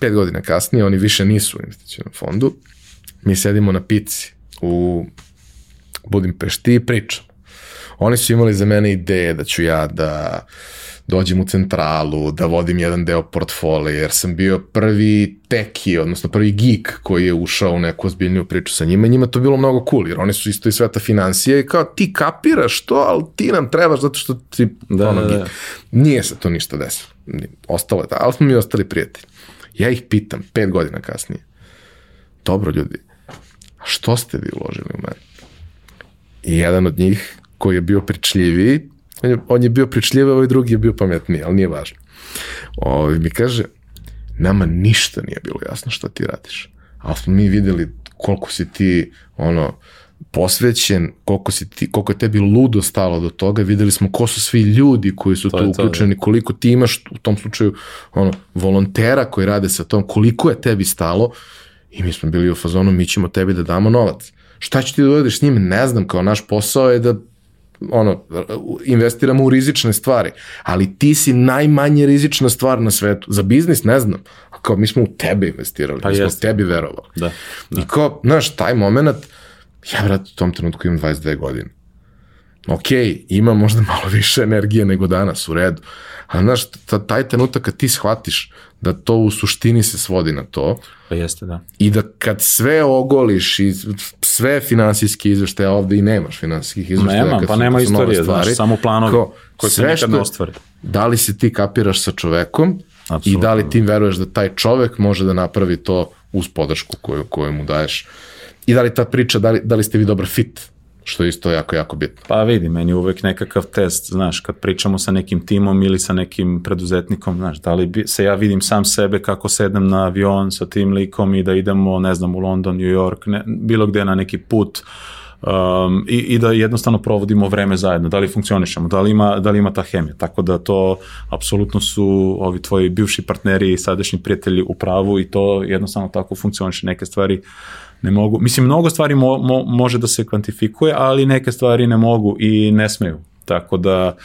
pet godina kasnije, oni više nisu u investicijnom fondu, mi sedimo na pici u Budimpešti i pričamo. Oni su imali za mene ideje da ću ja da dođem u centralu, da vodim jedan deo portfolija, jer sam bio prvi teki, odnosno prvi geek koji je ušao u neku ozbiljniju priču sa njima njima to bilo mnogo cool, jer oni su isto i sveta financija i kao ti kapiraš to, ali ti nam trebaš zato što ti da, ono, da, da. Nije se to ništa desilo. Ostalo je, ali smo mi ostali prijatelji. Ja ih pitam, pet godina kasnije, dobro ljudi, a što ste vi uložili u mene? I jedan od njih, koji je bio pričljiviji, on je, on je bio pričljiviji, ovaj drugi je bio pametniji, ali nije važno. Ovi ovaj, mi kaže, nama ništa nije bilo jasno šta ti radiš. Ali smo mi videli koliko si ti, ono, posvećen, koliko, si ti, koliko je tebi ludo stalo do toga, videli smo ko su svi ljudi koji su to tu uključeni, to, koliko ti imaš u tom slučaju ono, volontera koji rade sa tom, koliko je tebi stalo i mi smo bili u fazonu, mi ćemo tebi da damo novac. Šta će ti da uvedeš s njim? Ne znam, kao naš posao je da ono, investiramo u rizične stvari, ali ti si najmanje rizična stvar na svetu. Za biznis ne znam, a kao mi smo u tebe investirali, pa mi smo u tebi verovali. Da, da. I kao, znaš, taj moment, Ja, vrat, u tom trenutku imam 22 godine. Ok, ima možda malo više energije nego danas, u redu. A znaš, taj trenutak kad ti shvatiš da to u suštini se svodi na to. Pa jeste, da. I da kad sve ogoliš i sve finansijske izveštaje, ovde i nemaš finansijskih izveštaja. Nema, pa nema istorije, stvari, znaš, samo planovi ko, koji se nekad ne ostvare. Da li se ti kapiraš sa čovekom Absolutno. i da li ti veruješ da taj čovek može da napravi to uz podršku koju, koju mu daješ i da li ta priča, da li, da li ste vi dobar fit, što je isto jako, jako bitno. Pa vidi, meni uvek nekakav test, znaš, kad pričamo sa nekim timom ili sa nekim preduzetnikom, znaš, da li bi, se ja vidim sam sebe kako sedem na avion sa tim likom i da idemo, ne znam, u London, New York, ne, bilo gde na neki put, um, i, i da jednostavno provodimo vreme zajedno, da li funkcionišemo, da li ima, da li ima ta hemija, tako da to apsolutno su ovi tvoji bivši partneri i sadašnji prijatelji u pravu i to jednostavno tako funkcioniše neke stvari ne mogu, mislim mnogo stvari mo, mo, može da se kvantifikuje, ali neke stvari ne mogu i ne smeju, tako da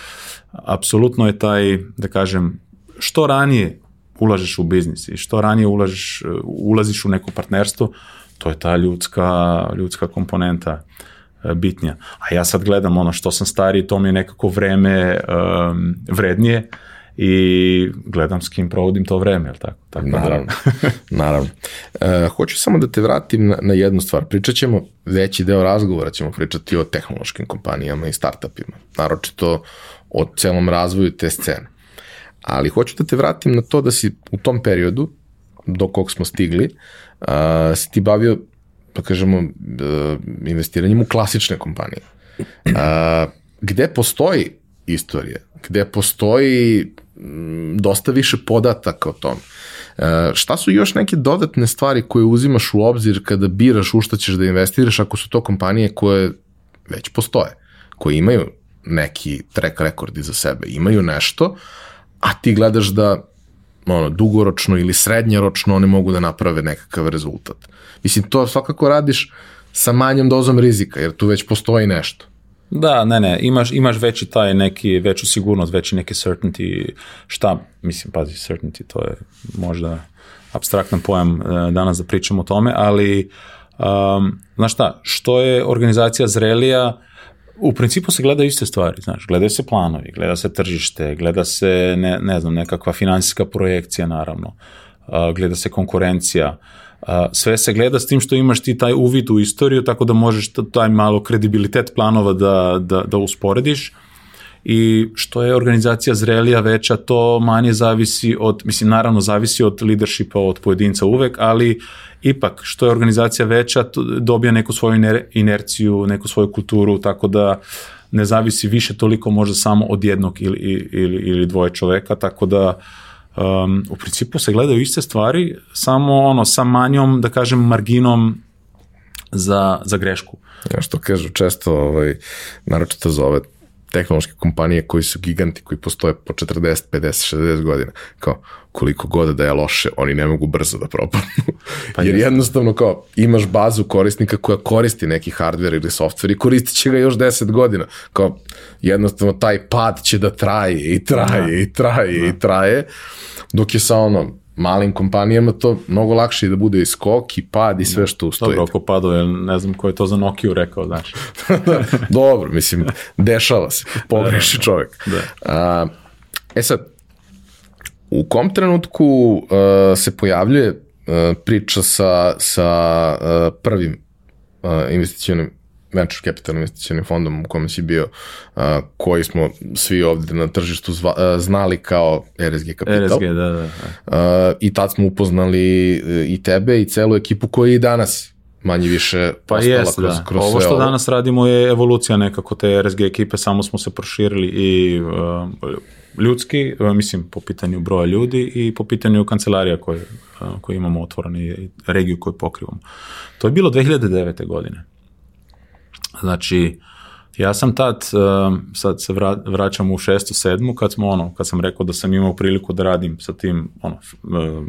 apsolutno je taj, da kažem, što ranije ulažeš u biznis i što ranije ulažeš, ulaziš u neko partnerstvo, to je ta ljudska, ljudska komponenta e, bitnija. A ja sad gledam ono što sam stariji, to mi je nekako vreme um, vrednije i gledam s kim provodim to vreme, jel tako? tako da- naravno, naravno. E, hoću samo da te vratim na, na jednu stvar. Pričat ćemo, veći deo razgovora ćemo pričati o tehnološkim kompanijama i startupima, naročito o celom razvoju te scene. Ali hoću da te vratim na to da si u tom periodu, do kog smo stigli, uh, si ti bavio, pa kažemo, uh, investiranjem u klasične kompanije. Uh, gde postoji istorija, gde postoji dosta više podataka o tom. Uh, šta su još neke dodatne stvari koje uzimaš u obzir kada biraš u šta ćeš da investiraš ako su to kompanije koje već postoje, koje imaju neki track record iza sebe, imaju nešto, a ti gledaš da ono, dugoročno ili srednjoročno one mogu da naprave nekakav rezultat. Mislim, to svakako radiš sa manjom dozom rizika, jer tu već postoji nešto. Da, ne, ne, imaš, imaš veći taj neki, veću sigurnost, veći neki certainty, šta, mislim, pazi, certainty, to je možda abstraktan pojam e, danas da pričamo o tome, ali, um, znaš šta, što je organizacija zrelija, u principu se gledaju iste stvari, znaš, gledaju se planovi, gleda se tržište, gleda se, ne, ne znam, nekakva finansijska projekcija, naravno, uh, gleda se konkurencija, uh, sve se gleda s tim što imaš ti taj uvid u istoriju, tako da možeš taj malo kredibilitet planova da, da, da usporediš. I što je organizacija zrelija veća, to manje zavisi od, mislim, naravno zavisi od leadershipa, od pojedinca uvek, ali ipak, što je organizacija veća, dobija neku svoju inerciju, neku svoju kulturu, tako da ne zavisi više toliko možda samo od jednog ili, ili, ili dvoje čoveka, tako da um, u principu se gledaju iste stvari, samo ono, sa manjom, da kažem, marginom za, za grešku. Ja što kažu često, ovaj, naročito za ove tehnološke kompanije koji su giganti, koji postoje po 40, 50, 60 godina, kao koliko god da je loše, oni ne mogu brzo da propadnu. Pa Jer jednostavno kao imaš bazu korisnika koja koristi neki hardware ili software i koristit će ga još 10 godina. Kao jednostavno taj pad će da traje i traje da. i traje da. i traje, dok je sa ono malim kompanijama to mnogo lakše da bude i skok i pad i sve što ustoji. Dobro, ako paduje, ne znam ko je to za Nokiju rekao, znaš. da, dobro, mislim, dešava se, pogreši da, da, čovek. Da. A, e sad, u kom trenutku uh, se pojavljuje uh, priča sa, sa uh, prvim uh, investicionim venture capital investicionim fondom u kome si bio, uh, koji smo svi ovde na tržištu zva, uh, znali kao RSG Capital. RSG, da, da. da. Uh, I tad smo upoznali i tebe i celu ekipu koja je i danas manje više pa jest, kroz, da. kroz Ovo što ovo. danas radimo je evolucija nekako te RSG ekipe, samo smo se proširili i uh, ljudski, mislim po pitanju broja ljudi i po pitanju kancelarija koje, koje imamo otvorene i regiju koju pokrivamo. To je bilo 2009. godine. Znači, ja sam tad, sad se vraćam u šestu, sedmu, kad smo ono, kad sam rekao da sam imao priliku da radim sa tim ono,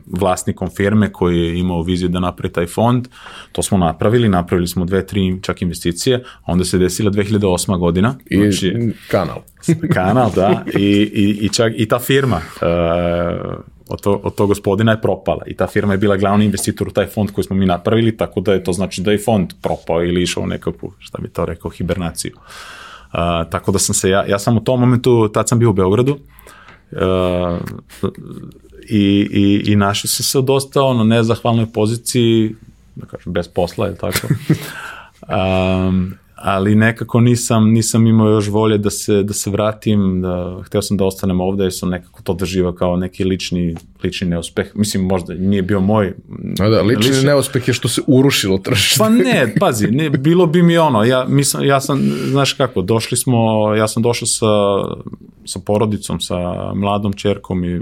vlasnikom firme koji je imao viziju da napravi taj fond, to smo napravili, napravili smo dve, tri čak investicije, onda se desila 2008. godina. I znači, kanal. kanal, da, i, i, i čak i ta firma, uh, od, to, od tog gospodina je propala i ta firma je bila glavni investitor u taj fond koji smo mi napravili, tako da je to znači da je fond propao ili išao u nekakvu, šta bi to rekao, hibernaciju. Uh, tako da sam se, ja, ja sam u tom momentu, tad sam bio u Beogradu, uh, i, i, i našao se se u dosta ono, nezahvalnoj poziciji, da kažem, bez posla, je tako? Um, ali nekako nisam, nisam imao još volje da se, da se vratim, da, hteo sam da ostanem ovde jer sam nekako to doživao kao neki lični, lični neuspeh. Mislim, možda nije bio moj... A da, lični, lični neuspeh je što se urušilo tržište. Pa ne, pazi, ne, bilo bi mi ono, ja, mislim, ja sam, znaš kako, došli smo, ja sam došao sa, sa porodicom, sa mladom čerkom i e,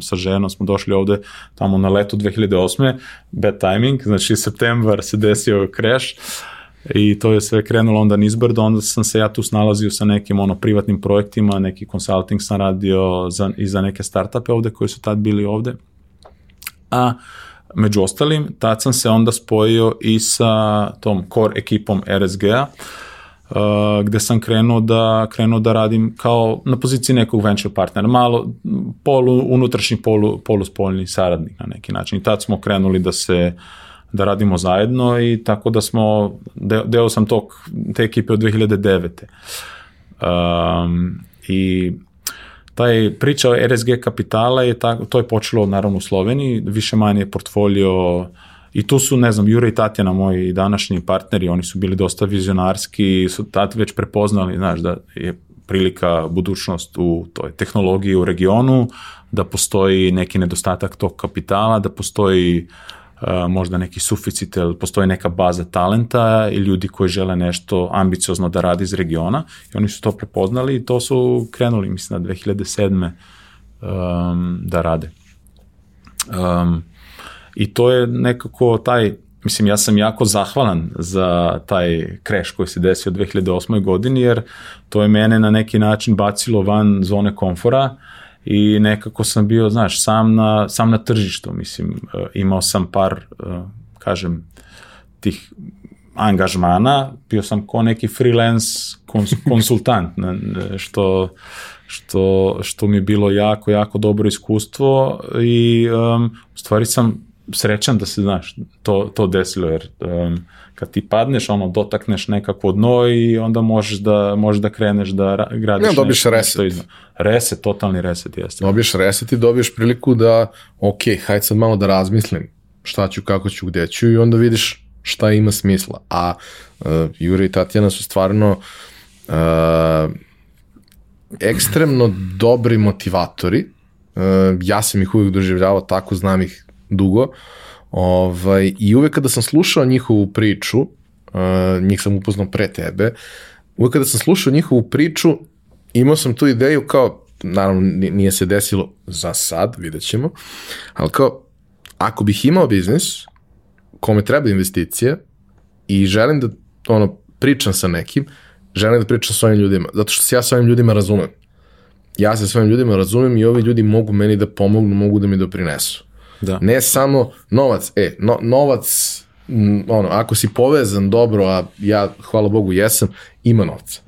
sa ženom smo došli ovde tamo na letu 2008. Bad timing, znači septembar se desio crash i to je sve krenulo onda nizbrdo, onda sam se ja tu snalazio sa nekim ono privatnim projektima, neki consulting sam radio za, i za neke startupe ovde koji su tad bili ovde. A među ostalim, tad sam se onda spojio i sa tom core ekipom RSG-a, Uh, gde sam krenuo da, krenuo da radim kao na poziciji nekog venture partnera, malo polu, unutrašnji polu, poluspoljni saradnik na neki način. I tad smo krenuli da se da radimo zajedno i tako da smo, deo, deo sam tog, te ekipe od 2009. Um, I taj priča o RSG kapitala je tako, to je počelo naravno u Sloveniji, više manje portfolio I tu su, ne znam, Jure i Tatjana, moji današnji partneri, oni su bili dosta vizionarski, su tad već prepoznali, znaš, da je prilika budućnost u toj tehnologiji u regionu, da postoji neki nedostatak tog kapitala, da postoji možda neki suficit, postoji neka baza talenta i ljudi koji žele nešto ambiciozno da radi iz regiona i oni su to prepoznali i to su krenuli, mislim, na 2007. Um, da rade. Um, I to je nekako taj, mislim ja sam jako zahvalan za taj crash koji se desio 2008. godini, jer to je mene na neki način bacilo van zone komfora i nekako sam bio, znaš, sam na, sam na tržištu, mislim, e, imao sam par, e, kažem, tih angažmana, bio sam ko neki freelance konsultant, što, što, što mi je bilo jako, jako dobro iskustvo i um, u stvari sam srećan da se, znaš, to, to desilo, jer um, kad ti padneš, ono, dotakneš nekako dno i onda možeš da, možeš da kreneš da gradiš ja, dobiješ nešto. reset. Nešto reset, totalni reset jeste. Dobiješ reset i dobiješ priliku da, ok, hajde sad malo da razmislim šta ću, kako ću, gde ću i onda vidiš šta ima smisla. A uh, Jure i Tatjana su stvarno uh, ekstremno dobri motivatori. Uh, ja sam ih uvijek doživljavao tako, znam ih dugo. Ovaj, I uvek kada sam slušao njihovu priču, uh, njih sam upoznao pre tebe, uvek kada sam slušao njihovu priču, imao sam tu ideju kao, naravno nije se desilo za sad, vidjet ćemo, ali kao, ako bih imao biznis, kome treba investicije i želim da ono, pričam sa nekim, želim da pričam sa ovim ljudima, zato što se ja sa ovim ljudima razumem. Ja se sa ovim ljudima razumem i ovi ljudi mogu meni da pomognu, mogu da mi doprinesu. Da. Ne samo novac, e, no, novac, ono, ako si povezan dobro, a ja, hvala Bogu, jesam, ima novca.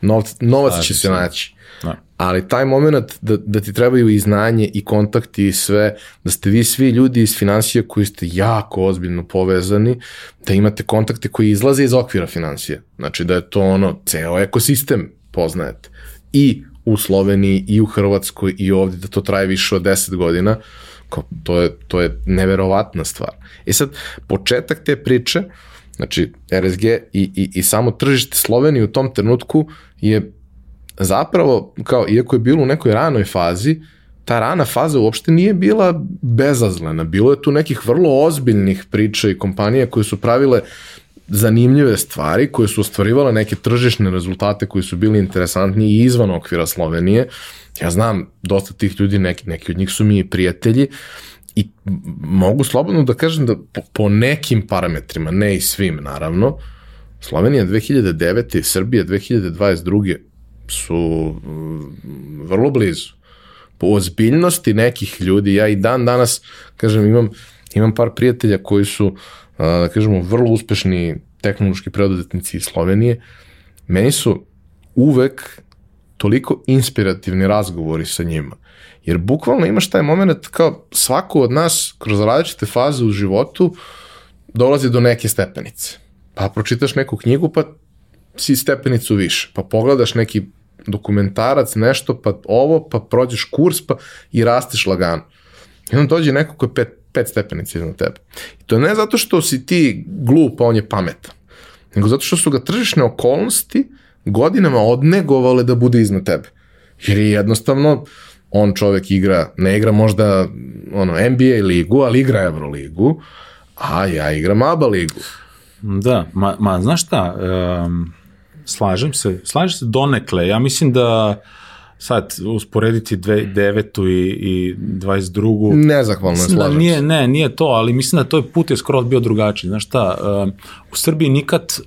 Novac, novac će se naći. Da. Ali taj moment da, da ti trebaju i znanje i kontakti i sve, da ste vi svi ljudi iz financija koji ste jako ozbiljno povezani, da imate kontakte koji izlaze iz okvira financija. Znači da je to ono, ceo ekosistem poznajete. I u Sloveniji, i u Hrvatskoj, i ovde, da to traje više od 10 godina, uh, Kao, to, je, to je neverovatna stvar. I sad, početak te priče, znači RSG i, i, i samo tržište Slovenije u tom trenutku je zapravo, kao, iako je bilo u nekoj ranoj fazi, ta rana faza uopšte nije bila bezazlena. Bilo je tu nekih vrlo ozbiljnih priča i kompanija koje su pravile zanimljive stvari, koje su ostvarivale neke tržišne rezultate koji su bili interesantni i izvan okvira Slovenije. Ja znam dosta tih ljudi, neki, neki od njih su mi prijatelji i mogu slobodno da kažem da po, po nekim parametrima, ne i svim naravno, Slovenija 2009. i Srbija 2022. su mm, vrlo blizu. Po ozbiljnosti nekih ljudi, ja i dan danas, kažem, imam, imam par prijatelja koji su, da kažemo, vrlo uspešni tehnološki preduzetnici iz Slovenije, meni su uvek toliko inspirativni razgovori sa njima. Jer bukvalno imaš taj moment kao svako od nas kroz različite faze u životu dolazi do neke stepenice. Pa pročitaš neku knjigu pa si stepenicu više. Pa pogledaš neki dokumentarac, nešto, pa ovo, pa prođeš kurs pa i rasteš lagano. I onda dođe neko ko je pet, pet stepenica iznad tebe. I to ne zato što si ti glup, a on je pametan, nego zato što su ga tržišne okolnosti godinama odnegovale da bude iznad tebe. Jer je jednostavno, on čovek igra, ne igra možda ono, NBA ligu, ali igra Euroligu, a ja igram ABA ligu. Da, ma, ma znaš šta, um, slažem se, slažem se donekle, ja mislim da sad usporediti 2009. i, i 22. Nezahvalno je da slažem nije, ne, nije to, ali mislim da to je put je skroz bio drugačiji. Znaš šta, um, u Srbiji nikad,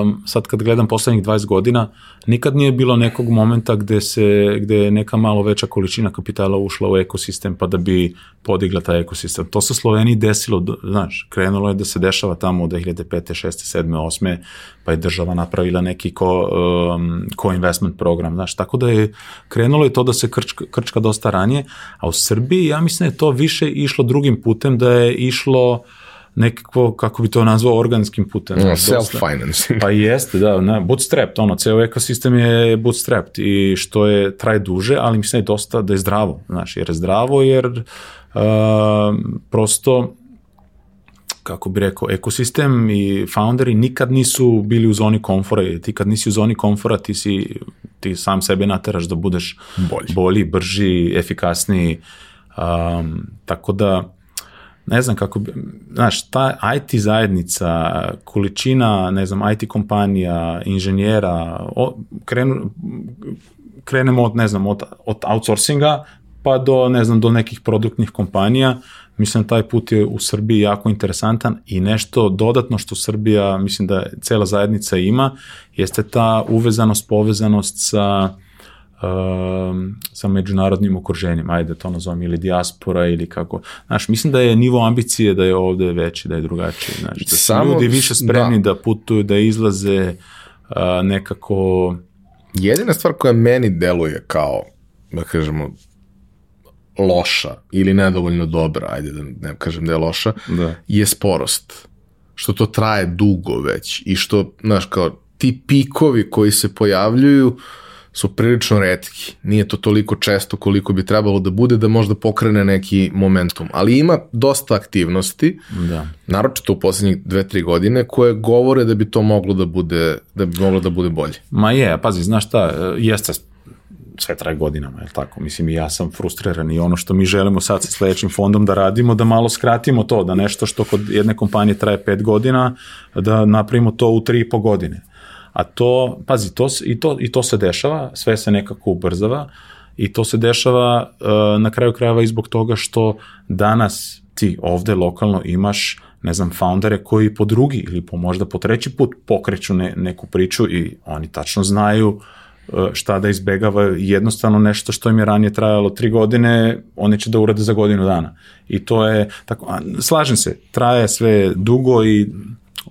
um, sad kad gledam poslednjih 20 godina, nikad nije bilo nekog momenta gde, se, gde je neka malo veća količina kapitala ušla u ekosistem pa da bi podigla taj ekosistem. To se Sloveniji desilo, znaš, krenulo je da se dešava tamo u 2005. 6. 7. 8. pa je država napravila neki ko, um, co-investment program, znaš, tako da je krenulo je to da se krčka, krčka dosta ranije, a u Srbiji ja mislim da je to više išlo drugim putem, da je išlo nekako, kako bi to nazvao, organskim putem. No. Self-financing. Pa jeste, da, ne, bootstrapped, ono, ceo ekosistem je bootstrapped i što je, traje duže, ali mislim da je dosta, da je zdravo, znaš, jer je zdravo, jer uh, prosto, kako bi rekao, ekosistem i founderi nikad nisu bili u zoni komfora, ti kad nisi u zoni komfora, ti si, ti sam sebe nateraš da budeš Bolji. bolji brži, efikasniji, um, tako da, ne znam kako bi, znaš, ta IT zajednica, količina, ne znam, IT kompanija, inženjera, o, krenu, krenemo od, ne znam, od, od outsourcinga pa do, ne znam, do nekih produktnih kompanija, mislim taj put je u Srbiji jako interesantan i nešto dodatno što Srbija, mislim da cela zajednica ima, jeste ta uvezanost, povezanost sa um, sa međunarodnim okruženjem, ajde da to nazovem, ili dijaspora ili kako. Znaš, mislim da je nivo ambicije da je ovde veći, da je drugačiji. Znaš, da su Samo- ljudi više spremni da. da, putuju, da izlaze uh, nekako... Jedina stvar koja meni deluje kao, da kažemo, loša ili nedovoljno dobra, ajde da ne kažem da je loša, Da. je sporost. Što to traje dugo već i što, znaš, kao ti pikovi koji se pojavljuju su prilično retki. Nije to toliko često koliko bi trebalo da bude da možda pokrene neki momentum. Ali ima dosta aktivnosti, Da. naročito u poslednjih dve, tri godine, koje govore da bi to moglo da bude, da bi moglo da bude bolje. Ma je, pazi, znaš šta, jeste sve traje godinama, je tako? Mislim, i ja sam frustriran i ono što mi želimo sad sa sledećim fondom da radimo, da malo skratimo to, da nešto što kod jedne kompanije traje pet godina, da napravimo to u tri i po godine. A to, pazi, to, i, to, i to se dešava, sve se nekako ubrzava i to se dešava uh, na kraju krajeva i zbog toga što danas ti ovde lokalno imaš ne znam, foundere koji po drugi ili po možda po treći put pokreću ne, neku priču i oni tačno znaju uh, šta da izbegavaju, jednostavno nešto što im je ranije trajalo tri godine, oni će da urade za godinu dana. I to je, tako, slažem se, traje sve dugo i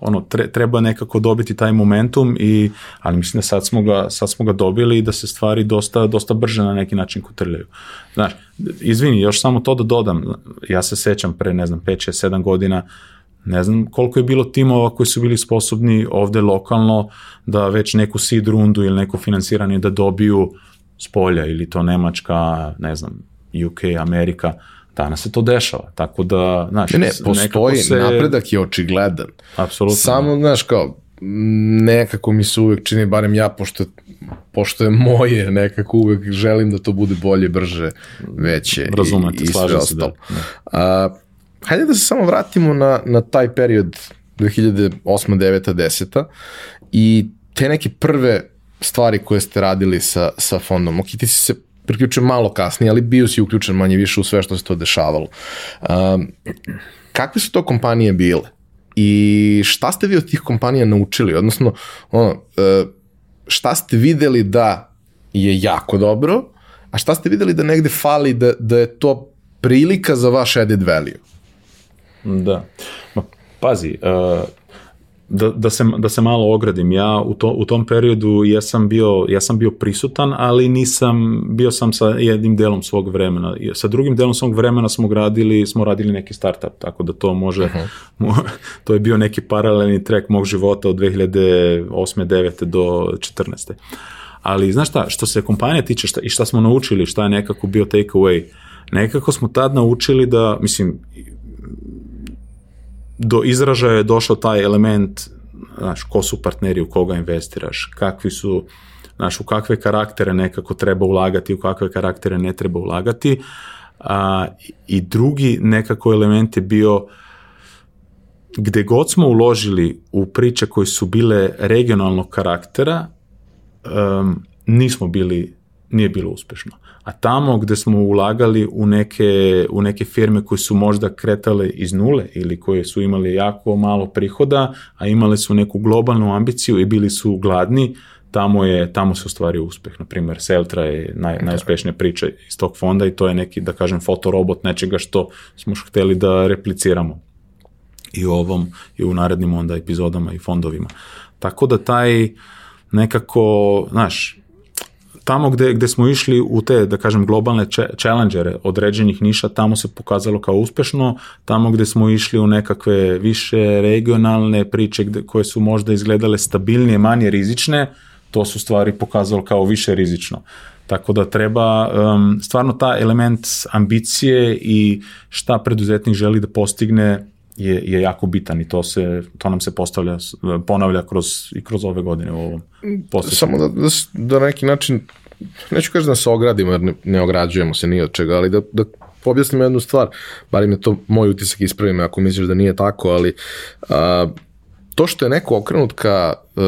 ono tre, treba nekako dobiti taj momentum i ali mislim da sad smo ga sad smo ga dobili da se stvari dosta dosta brže na neki način kotrljaju. Znaš, izvini, još samo to da dodam. Ja se sećam pre ne znam 5 6 7 godina ne znam koliko je bilo timova koji su bili sposobni ovde lokalno da već neku seed rundu ili neko finansiranje da dobiju s polja ili to Nemačka, ne znam, UK, Amerika, danas se to dešava. Tako da, znaš, Ne, ne, postoji, se- napredak je očigledan. Apsolutno. Samo, znaš, kao, nekako mi se uvek čini, barem ja, pošto, pošto je moje, nekako uvek želim da to bude bolje, brže, veće Razumem i, i sve da. ostalo. A, hajde da se samo vratimo na, na taj period 2008. 9. 10. i te neke prve stvari koje ste radili sa, sa fondom. Ok, ti si se priključio malo kasnije, ali bio si uključen manje više u sve što se to dešavalo. Um, kakve su to kompanije bile? I šta ste vi od tih kompanija naučili? Odnosno, ono, e, šta ste videli da je jako dobro, a šta ste videli da negde fali da, da je to prilika za vaš added value? Da. Pazi, uh, da, da, se, da se malo ogradim, ja u, to, u tom periodu ja sam, bio, ja sam bio prisutan, ali nisam, bio sam sa jednim delom svog vremena. Sa drugim delom svog vremena smo gradili, smo radili neki startup, tako da to može, mo, to je bio neki paralelni trek mog života od 2008. 9. do 14. Ali znaš šta, što se kompanija tiče šta, i šta smo naučili, šta je nekako bio take away, nekako smo tad naučili da, mislim, do izražaja je došao taj element, znaš, ko su partneri, u koga investiraš, kakvi su, znaš, u kakve karaktere nekako treba ulagati, u kakve karaktere ne treba ulagati. A, I drugi nekako element je bio gde god smo uložili u priče koje su bile regionalnog karaktera, um, nismo bili nije bilo uspešno. A tamo gde smo ulagali u neke, u neke firme koje su možda kretale iz nule ili koje su imali jako malo prihoda, a imale su neku globalnu ambiciju i bili su gladni, tamo je tamo se ostvario uspeh. Na primer, Seltra je naj, najuspešnija priča iz tog fonda i to je neki, da kažem, fotorobot nečega što smo hteli da repliciramo i u ovom i u narednim onda epizodama i fondovima. Tako da taj nekako, znaš, tamo gde, gde smo išli u te, da kažem, globalne challengere određenih niša, tamo se pokazalo kao uspešno, tamo gde smo išli u nekakve više regionalne priče gde, koje su možda izgledale stabilnije, manje rizične, to su stvari pokazalo kao više rizično. Tako da treba um, stvarno ta element ambicije i šta preduzetnik želi da postigne je, je jako bitan i to se to nam se postavlja ponavlja kroz i kroz ove godine u ovom posjeću. Samo da, da, da na neki način neću kažem da se ogradimo jer ne, ne ograđujemo se ni od čega, ali da, da objasnim jednu stvar, bar im je to moj utisak ispravim ako misliš da nije tako, ali a, to što je neko okrenut ka uh,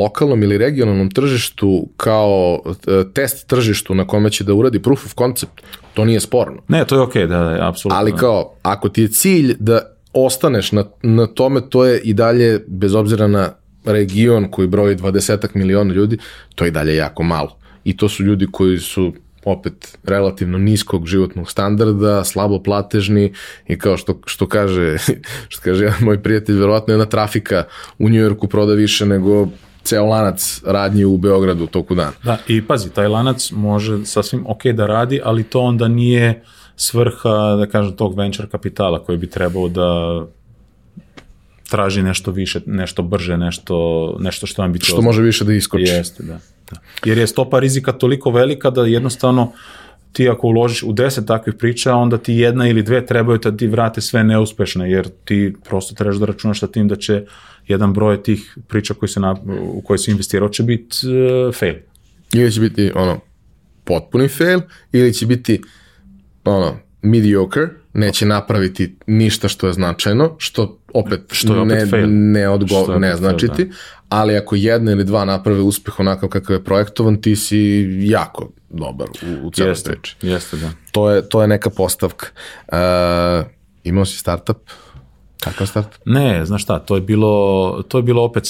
lokalnom ili regionalnom tržištu kao uh, test tržištu na kome će da uradi proof of concept, to nije sporno. Ne, to je okej, okay, da, da, apsolutno. Ali kao, ako ti je cilj da ostaneš na, na tome, to je i dalje, bez obzira na region koji broji 20 miliona ljudi, to je i dalje jako malo. I to su ljudi koji su opet relativno niskog životnog standarda, slabo platežni i kao što, što kaže, što kaže jedan moj prijatelj, verovatno jedna trafika u Njujorku proda više nego ceo lanac radnji u Beogradu toku dana. Da, i pazi, taj lanac može sasvim ok da radi, ali to onda nije svrha, da kažem, tog venture kapitala koji bi trebao da traži nešto više, nešto brže, nešto, nešto što ambiciozno. Što može više da iskoči. Jeste, da. da. Jer je stopa rizika toliko velika da jednostavno ti ako uložiš u 10 takvih priča, onda ti jedna ili dve trebaju da ti vrate sve neuspešne, jer ti prosto trebaš da računaš sa tim da će jedan broj tih priča koji se na, u koje se investirao će biti uh, fail. Ili će biti ono potpuni fail, ili će biti ono mediocre, neće napraviti ništa što je značajno, što opet, što je opet ne, fail. ne, odgo, ne značiti, fail, da. ali ako jedna ili dva naprave uspeh onakav kakav je projektovan, ti si jako dobar u, u celoj priči. Jeste, da. To je, to je neka postavka. Uh, imao si startup? Kakav start? Ne, znaš šta, to je bilo, to je bilo opet,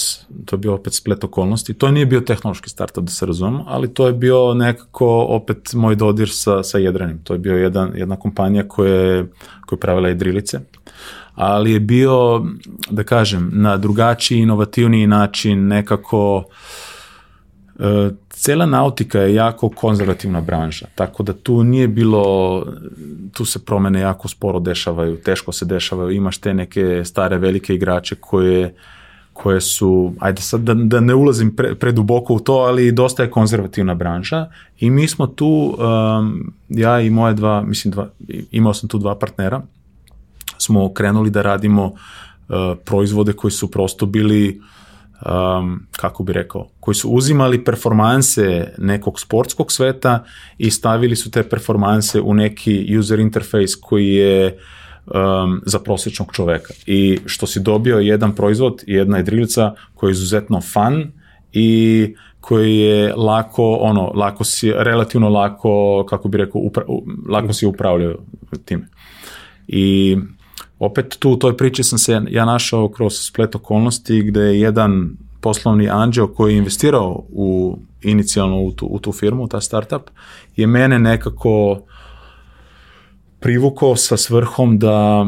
to je bio opet splet okolnosti. To nije bio tehnološki startup, da se razumemo, ali to je bio nekako opet moj dodir sa, sa jedrenim. To je bio jedan, jedna kompanija koja je, koja je pravila jedrilice, ali je bio, da kažem, na drugačiji, inovativniji način nekako uh, cela nautika je jako konzervativna branža, tako da tu nije bilo, tu se promene jako sporo dešavaju, teško se dešavaju, imaš te neke stare velike igrače koje koje su, ajde sad da, da ne ulazim pre, preduboko u to, ali dosta je konzervativna branža i mi smo tu, um, ja i moje dva, mislim dva, imao sam tu dva partnera, smo krenuli da radimo uh, proizvode koji su prosto bili uh, um, kako bi rekao, koji su uzimali performanse nekog sportskog sveta i stavili su te performanse u neki user interface koji je um, za prosječnog čoveka. I što si dobio jedan proizvod i jedna jedrilica koja je izuzetno fun i koji je lako, ono, lako si, relativno lako, kako bi rekao, upra, lako si upravljao time. I opet tu u toj priči sam se ja našao kroz splet okolnosti gde je jedan poslovni anđeo koji je investirao u inicijalno u tu, u tu firmu, ta startup, je mene nekako privukao sa svrhom da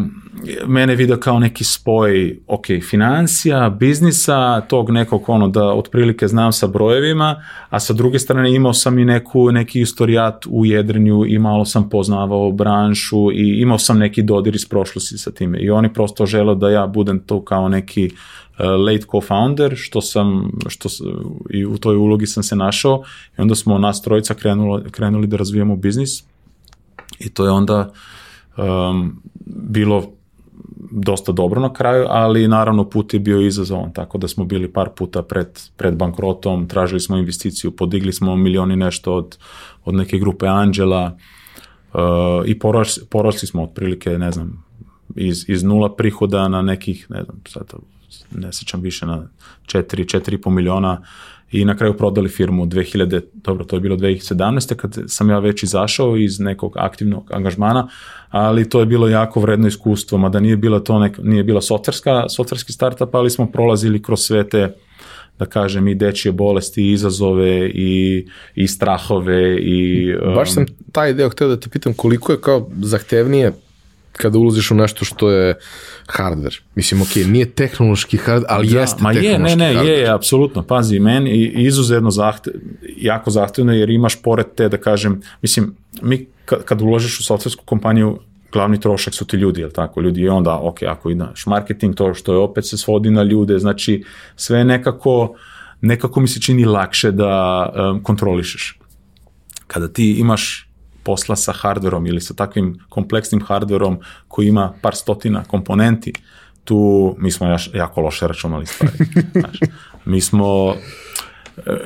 mene vidio kao neki spoj, ok, financija, biznisa, tog nekog ono da otprilike znam sa brojevima, a sa druge strane imao sam i neku, neki istorijat u jedrenju i malo sam poznavao branšu i imao sam neki dodir iz prošlosti sa time. I oni prosto žele da ja budem to kao neki uh, late co-founder, što sam, što, i u toj ulogi sam se našao. I onda smo nas trojica krenuli, krenuli da razvijamo biznis i to je onda um, bilo dosta dobro na kraju, ali naravno put je bio izazovan, tako da smo bili par puta pred, pred bankrotom, tražili smo investiciju, podigli smo milioni nešto od, od neke grupe Anđela uh, i porasli, porasli smo otprilike, ne znam, iz, iz nula prihoda na nekih, ne znam, sad ne sećam više, na 4, 4,5 miliona i na kraju prodali firmu 2000, dobro, to je bilo 2017. kad sam ja već izašao iz nekog aktivnog angažmana, ali to je bilo jako vredno iskustvo, mada nije bila to nek, nije bila softverska, softverski startup, ali smo prolazili kroz sve te da kažem i dečje bolesti, i izazove i, i strahove i... Um... Baš sam taj deo hteo da te pitam koliko je kao zahtevnije kada ulaziš u nešto što je hardware. Mislim, ok, nije tehnološki hardware, ali da, jeste ma je, ne, ne, hardware. je, apsolutno. Pazi, meni izuzetno zahte, jako zahtevno jer imaš pored te, da kažem, mislim, mi kad, uložiš u softversku kompaniju, glavni trošak su ti ljudi, jel tako? Ljudi i onda, ok, ako idaš marketing, to što je opet se svodi na ljude, znači sve nekako, nekako mi se čini lakše da um, kontrolišeš. Kada ti imaš posla sa hardverom ili sa takvim kompleksnim hardverom koji ima par stotina komponenti, tu mi smo jako loše računali stvari. Znaš, mi smo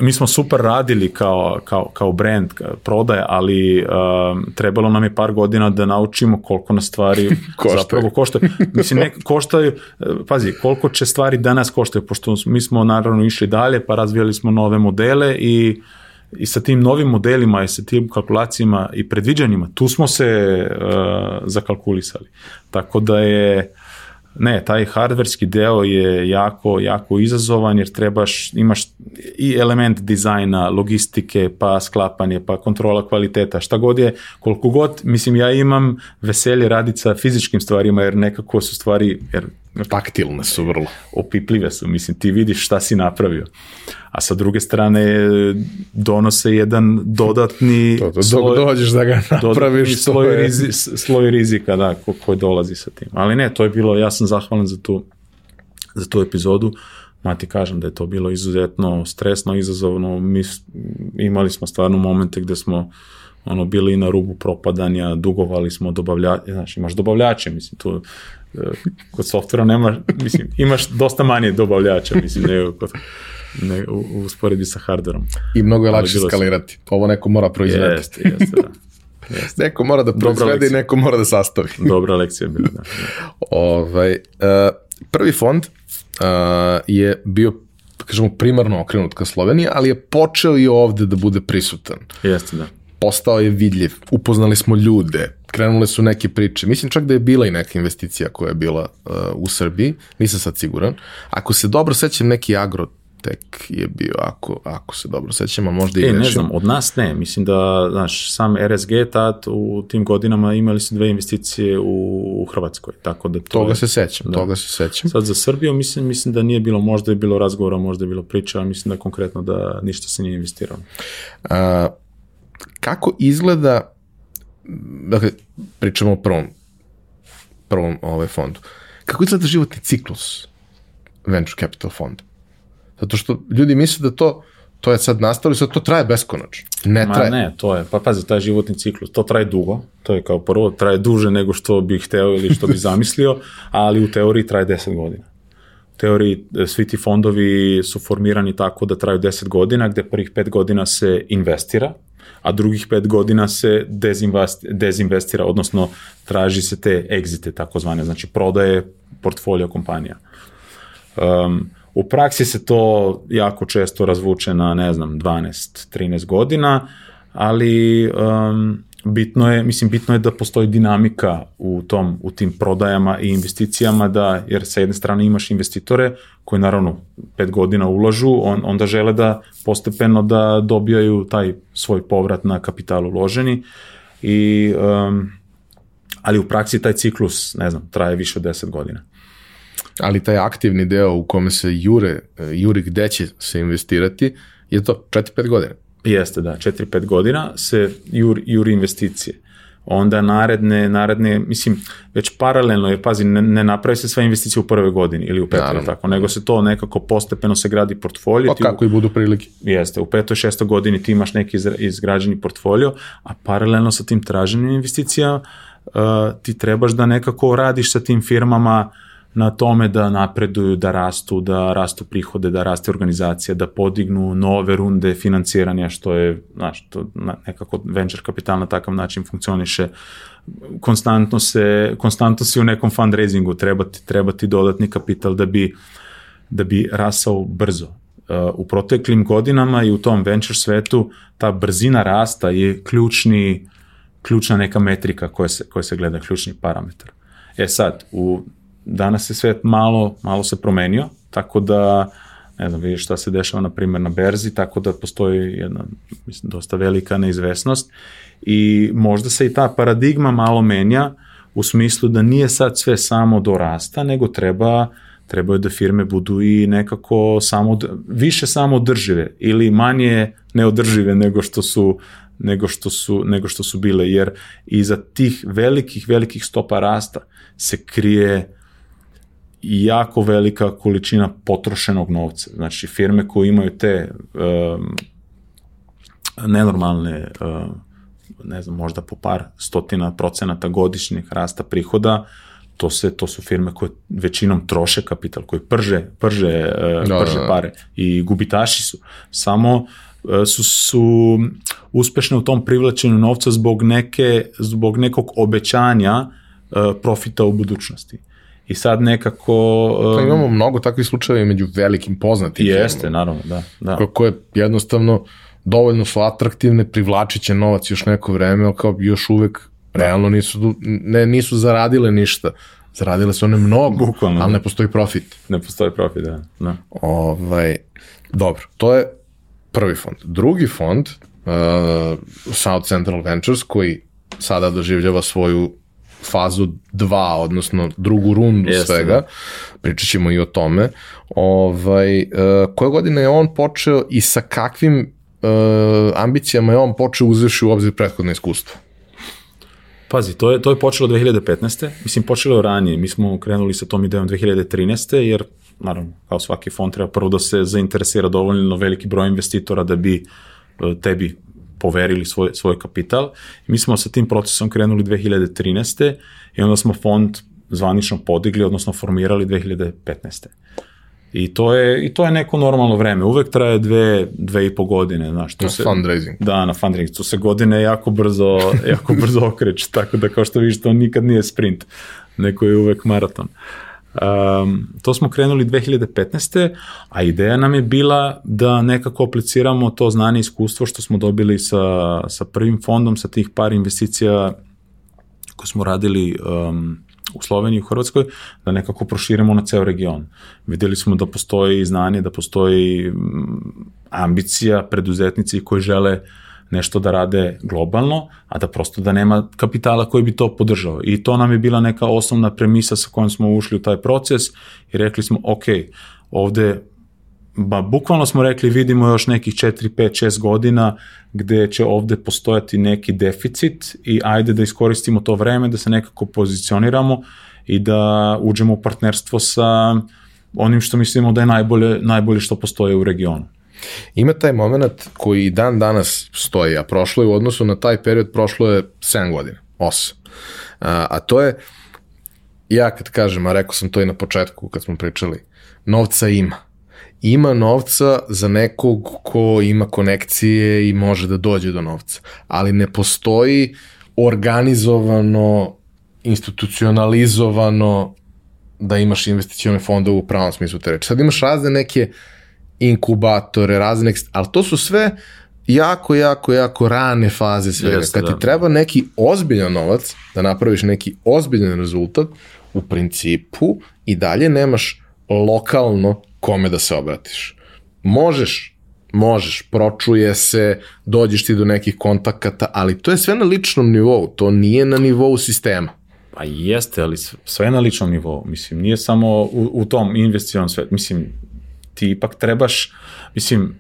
mi smo super radili kao, kao, kao brand, prodaje, ali um, trebalo nam je par godina da naučimo koliko na stvari koštaju. zapravo koštaju. Mislim, ne, koštaju, pazi, koliko će stvari danas koštaju, pošto mi smo naravno išli dalje, pa razvijali smo nove modele i i sa tim novim modelima i sa tim kalkulacijama i predviđanjima, tu smo se uh, zakalkulisali. Tako da je ne, taj hardverski deo je jako, jako izazovan jer trebaš, imaš i element dizajna, logistike, pa sklapanje, pa kontrola kvaliteta, šta god je, koliko god, mislim ja imam veselje raditi sa fizičkim stvarima jer nekako su stvari, jer taktilne su vrlo. Opipljive su, mislim ti vidiš šta si napravio. A sa druge strane donose jedan dodatni to, to, sloj, dođeš da ga napraviš sloj, je... rizi, sloj rizika da, ko, koji dolazi sa tim. Ali ne, to je bilo, ja sam zahvalan za tu, za tu epizodu. Ma ti kažem da je to bilo izuzetno stresno, izazovno. Mi imali smo stvarno momente gde smo ono bili na rubu propadanja, dugovali smo dobavljače, znaš, imaš dobavljače, mislim, tu kod softvera nema, mislim, imaš dosta manje dobavljača, mislim, nego kod, ne, u, u usporedi sa hardverom. I mnogo je lakše skalirati. Ovo neko mora proizvesti. Jeste, jeste, da. Jeste. neko mora da proizvede i neko mora da sastavi. Dobra lekcija bila, da. ovaj, uh, prvi fond uh, je bio kažemo primarno okrenut ka Sloveniji, ali je počeo i ovde da bude prisutan. Jeste, da postao je vidljiv, upoznali smo ljude, krenule su neke priče. Mislim čak da je bila i neka investicija koja je bila uh, u Srbiji, nisam sad siguran. Ako se dobro sećam, neki agro tek je bio, ako, ako se dobro sećam, a možda i e, ne znam, od nas ne, mislim da, znaš, sam RSG tad u tim godinama imali su dve investicije u, u Hrvatskoj, tako da to Toga je, se sećam, da. toga se sećam. Sad za Srbiju mislim, mislim da nije bilo, možda je bilo razgovora, možda je bilo priča, ali mislim da konkretno da ništa se nije investiralo. A, kako izgleda, dakle, pričamo o prvom, prvom ovaj fondu, kako izgleda životni ciklus venture capital fonda? Zato što ljudi misle da to, to je sad nastalo i sad to traje beskonačno. Ne Ma traje. ne, to je, pa pazi, taj životni ciklus, to traje dugo, to je kao prvo, traje duže nego što bih hteo ili što bih zamislio, ali u teoriji traje 10 godina. U teoriji e, svi ti fondovi su formirani tako da traju 10 godina, gde prvih 5 godina se investira, a drugih pet godina se dezinvestira, odnosno traži se te egzite, takozvane, znači prodaje portfolio kompanija. Um, u praksi se to jako često razvuče na, ne znam, 12-13 godina, ali um, bitno je, mislim, bitno je da postoji dinamika u tom, u tim prodajama i investicijama, da, jer sa jedne strane imaš investitore koji naravno pet godina ulažu, on, onda žele da postepeno da dobijaju taj svoj povrat na kapital uloženi i um, ali u praksi taj ciklus, ne znam, traje više od 10 godina. Ali taj aktivni deo u kome se jure, juri gde će se investirati, je to 4-5 godina. Jeste, da, 4-5 godina se juri, juri investicije. Onda naredne, naredne, mislim, već paralelno je, pazi, ne, ne napravi se sve investicije u prve godini ili u petoj, tako, nego se to nekako postepeno se gradi portfolio. Pa kako i budu prilike. Jeste, u petoj, šestoj godini ti imaš neki izgrađeni portfolio, a paralelno sa tim traženim investicijama uh, ti trebaš da nekako radiš sa tim firmama uh, na tome da napreduju, da rastu, da rastu prihode, da raste organizacija, da podignu nove runde financiranja, što je, znaš, to nekako venture kapital na takav način funkcioniše. Konstantno se, konstantno si u nekom fundraisingu, treba ti, treba ti dodatni kapital da bi, da bi rasao brzo. u proteklim godinama i u tom venture svetu ta brzina rasta je ključni, ključna neka metrika koja se, koja se gleda, ključni parametar. E sad, u, danas se svet malo, malo se promenio, tako da ne znam, vidiš šta se dešava na primjer na berzi, tako da postoji jedna, mislim, dosta velika neizvesnost i možda se i ta paradigma malo menja u smislu da nije sad sve samo do rasta, nego treba trebaju da firme budu i nekako samo, više samo održive ili manje neodržive nego što su nego što su, nego što su bile, jer iza tih velikih, velikih stopa rasta se krije jako velika količina potrošenog novca. Znači, firme koje imaju te um, nenormalne, um, ne znam, možda po par stotina procenata godišnjeg rasta prihoda, to se to su firme koje većinom troše kapital, koji prže prže uh, da, prže da, da. pare i gubitaši su. Samo uh, su su uspešne u tom privlačenju novca zbog neke zbog nekog obećanja uh, profita u budućnosti. I sad nekako... Um, imamo mnogo takvih slučajeva među velikim poznatim. Jeste, naravno, da. da. Koje jednostavno dovoljno su atraktivne, privlačit će novac još neko vreme, ali kao još uvek realno nisu, ne, nisu zaradile ništa. Zaradile su one mnogo, Bukvalno. ali ne postoji profit. Ne postoji profit, da. da. Ovaj, dobro, to je prvi fond. Drugi fond, uh, South Central Ventures, koji sada doživljava svoju fazu 2, odnosno drugu rundu Jeste, svega, da. pričat ćemo i o tome. Ovaj, uh, koje godine je on počeo i sa kakvim uh, ambicijama je on počeo uzevši u obzir prethodne iskustva? Pazi, to je, to je počelo 2015. Mislim, počelo je ranije. Mi smo krenuli sa tom idejom 2013. jer, naravno, kao svaki fond treba prvo da se zainteresira dovoljno veliki broj investitora da bi uh, tebi poverili svoj, svoj kapital. Mi smo sa tim procesom krenuli 2013. i onda smo fond zvanično podigli, odnosno formirali 2015. I to je, i to je neko normalno vreme. Uvek traje dve, dve i po godine. Znaš, to na se, fundraising. Da, na fundraising. To se godine jako brzo, jako brzo okreće, tako da kao što vidiš, to nikad nije sprint. Neko je uvek maraton. Um, to smo krenuli 2015. A ideja nam je bila da nekako apliciramo to znanje i iskustvo što smo dobili sa, sa prvim fondom, sa tih par investicija koje smo radili um, u Sloveniji, u Hrvatskoj, da nekako proširimo na ceo region. Videli smo da postoji znanje, da postoji ambicija preduzetnici koji žele nešto da rade globalno, a da prosto da nema kapitala koji bi to podržao. I to nam je bila neka osnovna premisa sa kojom smo ušli u taj proces i rekli smo, ok, ovde ba, bukvalno smo rekli vidimo još nekih 4, 5, 6 godina gde će ovde postojati neki deficit i ajde da iskoristimo to vreme da se nekako pozicioniramo i da uđemo u partnerstvo sa onim što mislimo da je najbolje, najbolje što postoje u regionu. Ima taj moment koji dan danas stoji, a prošlo je u odnosu na taj period, prošlo je 7 godina, 8. A, a to je, ja kad kažem, a rekao sam to i na početku kad smo pričali, novca ima ima novca za nekog ko ima konekcije i može da dođe do novca, ali ne postoji organizovano, institucionalizovano da imaš investicione fondove u pravom smislu te reči. Sad imaš razne neke inkubatore, razne, ali to su sve jako, jako, jako rane faze svega. Jeste, Kad ti da. treba neki ozbiljan novac, da napraviš neki ozbiljan rezultat, u principu i dalje nemaš lokalno kome da se obratiš. Možeš, možeš, pročuje se, dođeš ti do nekih kontakata, ali to je sve na ličnom nivou, to nije na nivou sistema. Pa jeste, ali sve na ličnom nivou. Mislim, nije samo u, u tom investicionom svetu. Mislim, ti ipak trebaš, mislim,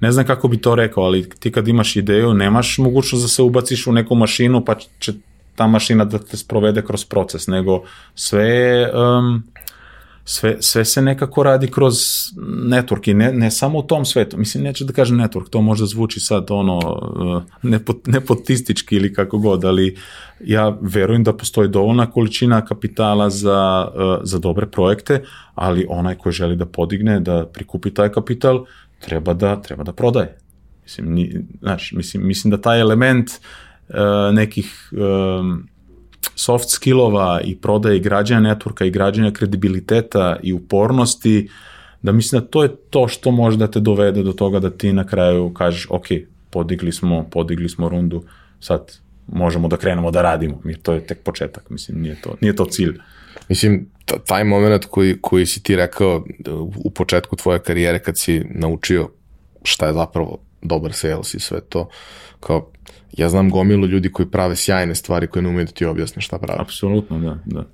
ne znam kako bi to rekao, ali ti kad imaš ideju, nemaš mogućnost da se ubaciš u neku mašinu, pa će ta mašina da te sprovede kroz proces, nego sve um, sve, sve se nekako radi kroz network i ne, ne samo u tom svetu. Mislim, neću da kažem network, to možda zvuči sad ono uh, nepot, nepotistički ili kako god, ali ja verujem da postoji dovoljna količina kapitala za, uh, za dobre projekte, ali onaj koji želi da podigne, da prikupi taj kapital, treba da, treba da prodaje. Mislim, ni, znaš, mislim, mislim da taj element uh, nekih um, soft skillova i prodaje i građanja networka i građanja kredibiliteta i upornosti da mislim da to je to što može da te dovede do toga da ti na kraju kažeš, ok, podigli smo, podigli smo rundu, sad možemo da krenemo da radimo, jer to je tek početak, mislim, nije to, nije to cilj. Mislim, taj moment koji, koji si ti rekao u početku tvoje karijere kad si naučio šta je zapravo dobar sales i sve to, kao, ja znam gomilu ljudi koji prave sjajne stvari koje ne umeju da ti objasne šta prave. Apsolutno, da, da.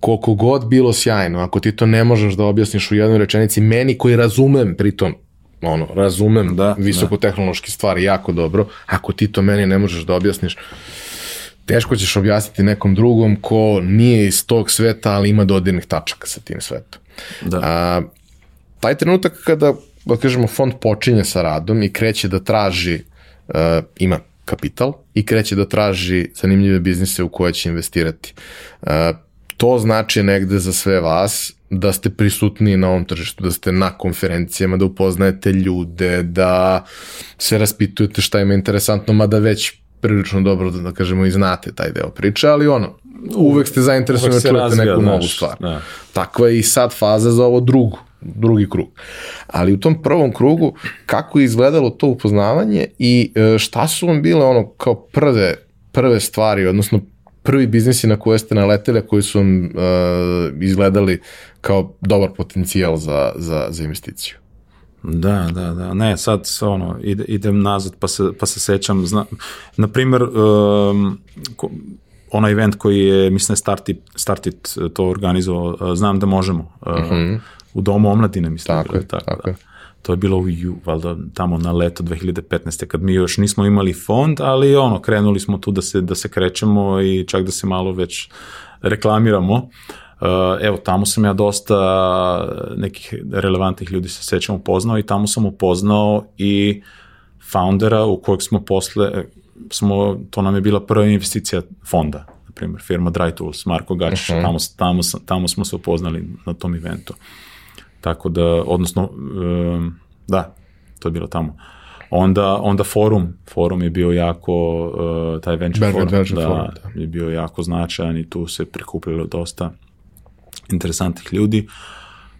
Koliko god bilo sjajno, ako ti to ne možeš da objasniš u jednoj rečenici, meni koji razumem pritom ono, razumem da, visokotehnološke stvari jako dobro, ako ti to meni ne možeš da objasniš, teško ćeš objasniti nekom drugom ko nije iz tog sveta, ali ima dodirnih tačaka sa tim svetom. Da. A, taj trenutak kada, da kažemo, fond počinje sa radom i kreće da traži, uh, ima kapital i kreće da traži zanimljive biznise u koje će investirati. Uh, to znači negde za sve vas da ste prisutni na ovom tržištu, da ste na konferencijama, da upoznajete ljude, da se raspitujete šta ima interesantno, mada već prilično dobro da, da kažemo i znate taj deo priče, ali ono, uvek ste zainteresovani da čujete neku novu stvar. Da. Takva je i sad faza za ovo drugu, drugi krug. Ali u tom prvom krugu, kako je izgledalo to upoznavanje i e, šta su vam bile ono kao prve, prve stvari, odnosno prvi biznisi na koje ste naleteli, koji su vam uh, izgledali kao dobar potencijal za, za, za investiciju? Da, da, da. Ne, sad ono, ide, idem nazad pa se, pa se sećam. Zna, na primer, um, onaj event koji je, mislim, Startit, Startit to organizovao, znam da možemo. Uh, uh. -huh. U domu omladine, mislim. Tako je, tako, tako da. To je bilo u ju, valjda tamo na leto 2015. kad mi još nismo imali fond, ali ono, krenuli smo tu da se, da se krećemo i čak da se malo već reklamiramo. Uh, evo, tamo sam ja dosta nekih relevantnih ljudi se sećam upoznao i tamo sam upoznao i foundera u kojeg smo posle, smo, to nam je bila prva investicija fonda, na primjer, firma Dry Tools, Marko Gačić, uh mhm. -huh. tamo, tamo, tamo smo se upoznali na tom eventu. Tako da, odnosno, da, to je bilo tamo. Onda, onda forum, forum je bio jako, uh, taj venture forum, venture da, forum, da, je bio jako značajan i tu se prikupilo dosta interesantnih ljudi.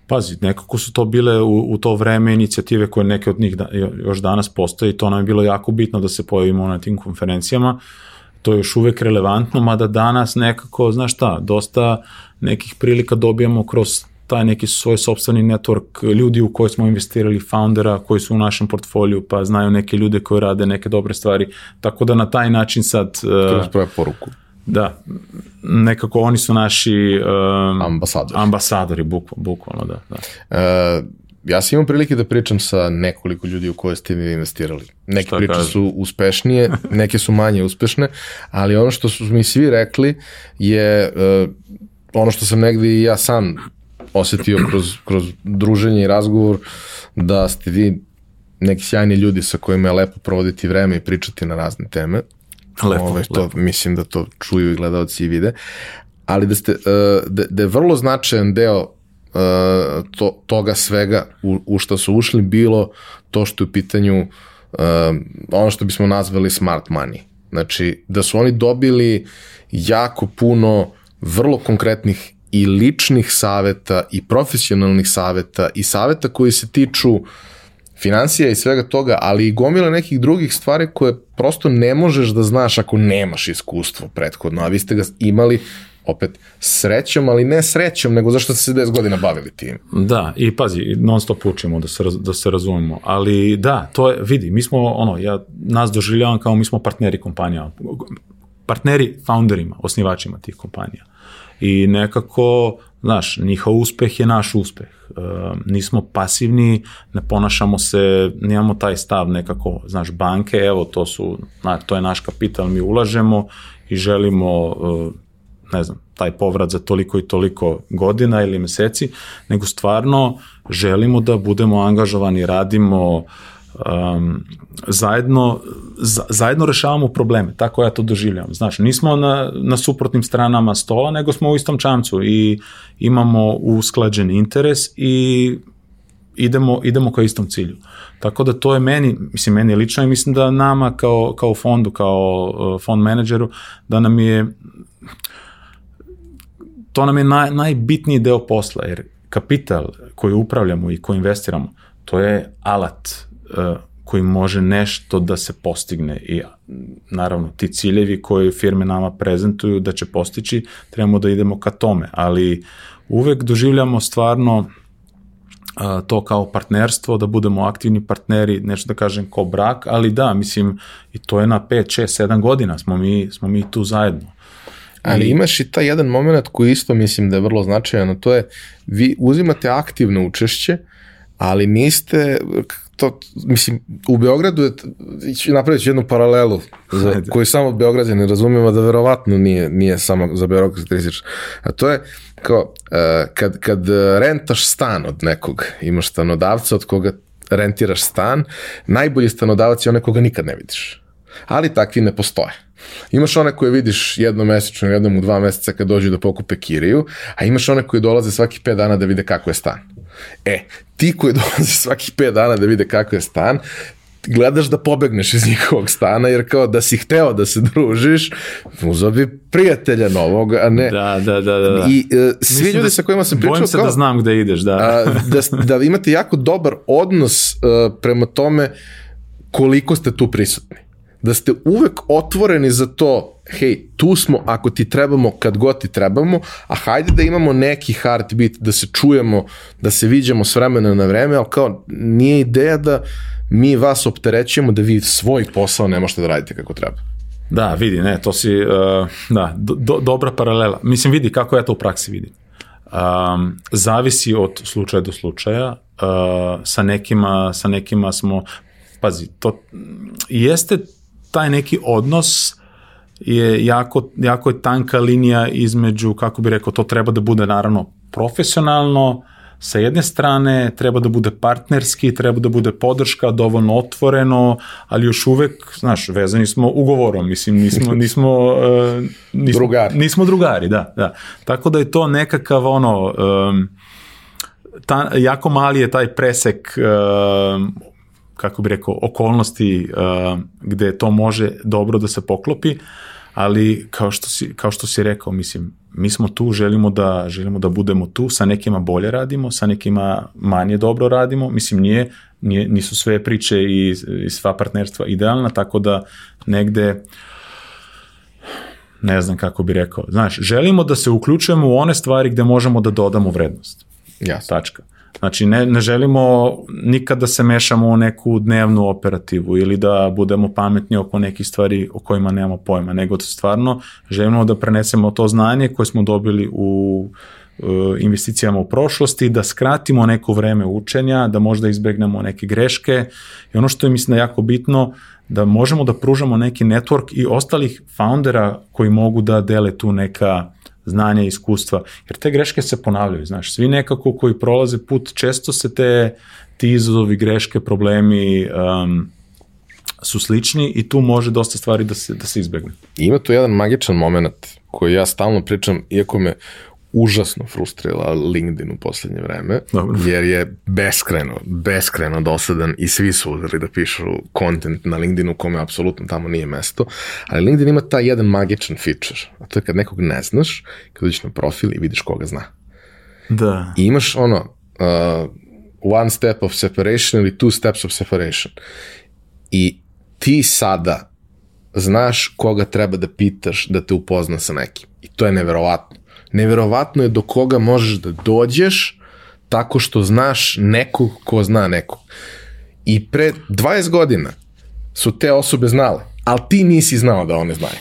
Pazi, nekako su to bile u, u to vreme inicijative koje neke od njih da, još danas postoje i to nam je bilo jako bitno da se pojavimo na tim konferencijama. To je još uvek relevantno, mada danas nekako, znaš šta, dosta nekih prilika dobijamo kroz taj neki svoj sobstveni network ljudi u koje smo investirali, foundera koji su u našem portfoliju, pa znaju neke ljude koji rade neke dobre stvari, tako da na taj način sad... Uh, poruku. Da, nekako oni su naši um, ambasadori. Ambasadori, bukvalno, bukvalno da. da. Uh, ja sam imao prilike da pričam sa nekoliko ljudi u koje ste vi investirali. Neke Šta priče kaže? su uspešnije, neke su manje uspešne, ali ono što su mi svi rekli je uh, ono što sam negde i ja sam osetio kroz, kroz druženje i razgovor da ste vi neki sjajni ljudi sa kojima je lepo provoditi vreme i pričati na razne teme. Lepo, Ove, to, lepo. Mislim da to čuju i gledalci i vide. Ali da, ste, uh, da, da je vrlo značajan deo uh, to, toga svega u, u što su ušli bilo to što je u pitanju uh, ono što bismo nazvali smart money. Znači, da su oni dobili jako puno vrlo konkretnih i ličnih saveta i profesionalnih saveta i saveta koji se tiču financija i svega toga, ali i gomila nekih drugih stvari koje prosto ne možeš da znaš ako nemaš iskustvo prethodno, a vi ste ga imali opet srećom, ali ne srećom, nego zašto ste se 10 godina bavili tim. Da, i pazi, non stop učimo da se, da se razumemo, ali da, to je, vidi, mi smo, ono, ja nas doživljavam kao mi smo partneri kompanija, partneri founderima, osnivačima tih kompanija i nekako, znaš, njihov uspeh je naš uspeh. E, nismo pasivni, ne ponašamo se, nemamo taj stav nekako, znaš, banke, evo, to su, na, to je naš kapital, mi ulažemo i želimo, e, ne znam, taj povrat za toliko i toliko godina ili meseci, nego stvarno želimo da budemo angažovani, radimo, uh, um, zajedno, zajedno rešavamo probleme, tako ja to doživljam. Znaš, nismo na, na suprotnim stranama stola, nego smo u istom čamcu i imamo usklađen interes i idemo, idemo ka istom cilju. Tako da to je meni, mislim, meni lično i mislim da nama kao, kao fondu, kao uh, fond menadžeru, da nam je to nam je naj, najbitniji deo posla, jer kapital koji upravljamo i koji investiramo, to je alat koji može nešto da se postigne. I naravno ti ciljevi koje firme nama prezentuju da će postići, trebamo da idemo ka tome, ali uvek doživljamo stvarno a, to kao partnerstvo, da budemo aktivni partneri, nešto da kažem kao brak, ali da, mislim, i to je na 5, 6, 7 godina, smo mi, smo mi tu zajedno. Ali imaš i taj jedan moment koji isto mislim da je vrlo značajan, a to je vi uzimate aktivno učešće, ali niste to, mislim, u Beogradu je, napravit ću jednu paralelu za, koju samo Beograđani razumijemo da verovatno nije, nije samo za Beograd A to je kao, uh, kad, kad rentaš stan od nekog, imaš stanodavca od koga rentiraš stan, najbolji stanodavac je onaj koga nikad ne vidiš. Ali takvi ne postoje. Imaš one koje vidiš jednom mesečno, jednom u dva meseca kad dođu da pokupe kiriju, a imaš one koje dolaze svaki pet dana da vide kako je stan. E, ti koji dolaze svaki 5 dana da vide kako je stan, gledaš da pobegneš iz njihovog stana, jer kao da si hteo da se družiš, uzao bi prijatelja novog, a ne... Da, da, da. da. I uh, svi Mislim ljudi da, sa kojima sam pričao... Bojim se kao, da znam gde ideš, da. a, da. Da imate jako dobar odnos uh, prema tome koliko ste tu prisutni. Da ste uvek otvoreni za to hej, tu smo ako ti trebamo kad god ti trebamo, a hajde da imamo neki heartbeat, da se čujemo, da se viđamo s vremena na vreme, ali kao nije ideja da mi vas opterećujemo da vi svoj posao ne možete da radite kako treba. Da, vidi, ne, to si, uh, da, do, dobra paralela. Mislim, vidi kako ja to u praksi vidim. Um, zavisi od slučaja do slučaja, uh, sa nekima, sa nekima smo, pazi, to jeste taj neki odnos je jako, jako je tanka linija između, kako bi rekao, to treba da bude naravno profesionalno, sa jedne strane treba da bude partnerski, treba da bude podrška, dovoljno otvoreno, ali još uvek, znaš, vezani smo ugovorom, mislim, nismo, nismo, uh, nismo, drugari. nismo drugari, da, da. Tako da je to nekakav ono, um, ta, jako mali je taj presek um, kako bi rekao, okolnosti uh, gde to može dobro da se poklopi, ali kao što si, kao što si rekao, mislim, mi smo tu, želimo da, želimo da budemo tu, sa nekima bolje radimo, sa nekima manje dobro radimo, mislim, nije, nije nisu sve priče i, i sva partnerstva idealna, tako da negde ne znam kako bi rekao, znaš, želimo da se uključujemo u one stvari gde možemo da dodamo vrednost. Jasno. Tačka. Znači, ne, ne želimo nikad da se mešamo u neku dnevnu operativu ili da budemo pametni oko nekih stvari o kojima nemamo pojma, nego da stvarno želimo da prenesemo to znanje koje smo dobili u investicijama u prošlosti, da skratimo neko vreme učenja, da možda izbegnemo neke greške. I ono što je mislim da jako bitno, da možemo da pružamo neki network i ostalih foundera koji mogu da dele tu neka znanja i iskustva, jer te greške se ponavljaju, znaš, svi nekako koji prolaze put, često se te, ti izazovi, greške, problemi um, su slični i tu može dosta stvari da se, da se izbegne. Ima tu jedan magičan moment koji ja stalno pričam, iako me užasno frustrirala LinkedIn u poslednje vreme, Dobro. jer je beskreno, beskreno dosadan i svi su uzeli da pišu content na LinkedInu kome apsolutno tamo nije mesto, ali LinkedIn ima taj jedan magičan feature, a to je kad nekog ne znaš, kad uđeš na profil i vidiš koga zna. Da. I imaš ono, uh, one step of separation ili two steps of separation. I ti sada znaš koga treba da pitaš da te upozna sa nekim. I to je neverovatno neverovatno je do koga možeš da dođeš tako što znaš nekog ko zna nekog. I pre 20 godina su te osobe znale, ali ti nisi znao da one znaju.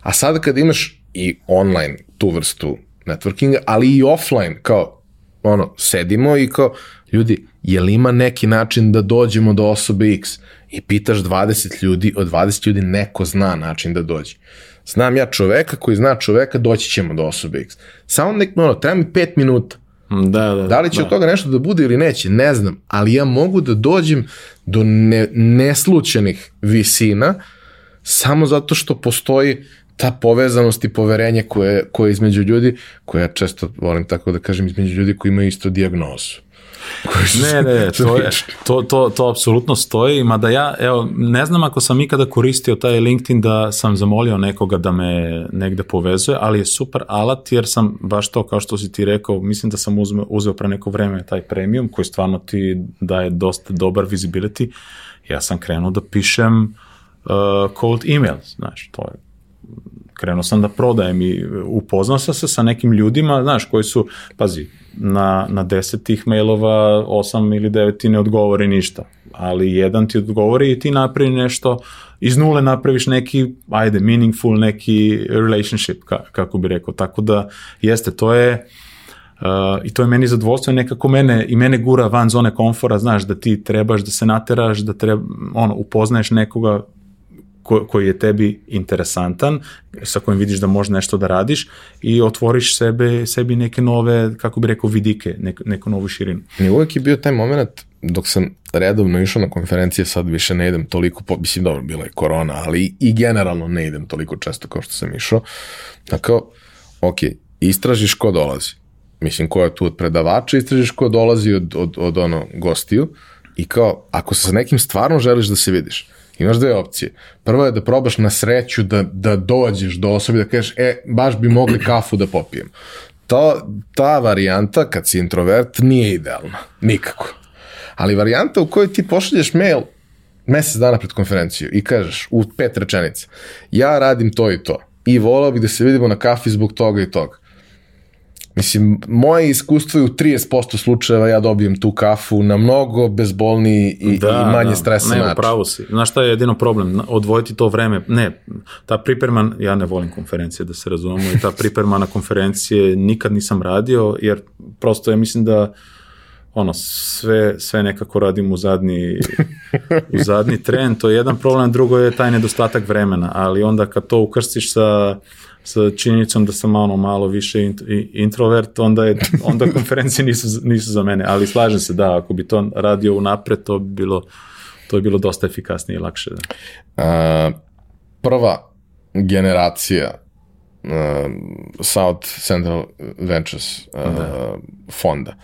A sada kad imaš i online tu vrstu networkinga, ali i offline, kao ono, sedimo i kao, ljudi, je li ima neki način da dođemo do osobe X? I pitaš 20 ljudi, od 20 ljudi neko zna način da dođe. Znam ja čoveka koji zna čoveka, doći ćemo do osobe X. Samo nek, ono, treba mi pet minuta. Da, da, da li će da. od toga nešto da bude ili neće, ne znam, ali ja mogu da dođem do ne, neslučenih visina samo zato što postoji ta povezanost i poverenje koje, koje između ljudi, koje ja često volim tako da kažem između ljudi koji imaju isto diagnozu. Ne, ne, to, je, to, to, to apsolutno stoji, mada ja, evo, ne znam ako sam ikada koristio taj LinkedIn da sam zamolio nekoga da me negde povezuje, ali je super alat jer sam baš to, kao što si ti rekao, mislim da sam uzme, uzeo pre neko vreme taj premium koji stvarno ti daje dosta dobar visibility, ja sam krenuo da pišem uh, cold emails, znaš, to je krenuo sam da prodajem i upoznao sam se sa nekim ljudima, znaš, koji su, pazi, na, na deset tih mailova, osam ili devet ti ne odgovori ništa, ali jedan ti odgovori i ti napravi nešto, iz nule napraviš neki, ajde, meaningful, neki relationship, ka, kako bi rekao, tako da jeste, to je, Uh, I to je meni zadovoljstvo, nekako mene, i mene gura van zone komfora, znaš, da ti trebaš da se nateraš, da treba, ono, upoznaješ nekoga ko, koji je tebi interesantan, sa kojim vidiš da možeš nešto da radiš i otvoriš sebe, sebi neke nove, kako bi rekao, vidike, nek, neku novu širinu. I uvek je bio taj moment dok sam redovno išao na konferencije, sad više ne idem toliko, po, mislim dobro, bila je korona, ali i generalno ne idem toliko često kao što sam išao. Tako, ok, istražiš ko dolazi. Mislim, ko je tu od predavača, istražiš ko dolazi od, od, od ono gostiju i kao, ako sa nekim stvarno želiš da se vidiš, Imaš dve opcije. Prva je da probaš na sreću da, da dođeš do osobe da kažeš, e, baš bi mogli kafu da popijem. Ta, ta varijanta, kad si introvert, nije idealna. Nikako. Ali varijanta u kojoj ti pošalješ mail mesec dana pred konferenciju i kažeš u pet rečenica, ja radim to i to i volao bih da se vidimo na kafi zbog toga i toga. Mislim, moje iskustvo je u 30% slučajeva ja dobijem tu kafu na mnogo bezbolniji i, da, i manje da. stresan način. Ne, pravo si. Znaš šta je jedino problem? Odvojiti to vreme. Ne, ta priprema, ja ne volim konferencije da se razumemo i ta priprema na konferencije nikad nisam radio jer prosto ja mislim da ono, sve, sve nekako radim u zadnji, u zadnji tren, to je jedan problem, drugo je taj nedostatak vremena, ali onda kad to ukrstiš sa sa činjenicom da sam malo, malo više introvert, onda, je, onda konferencije nisu, nisu za mene, ali slažem se da, ako bi to radio unapred, to bi bilo, to bi bilo dosta efikasnije i lakše. Da. A, prva generacija uh, South Central Ventures uh, da. fonda,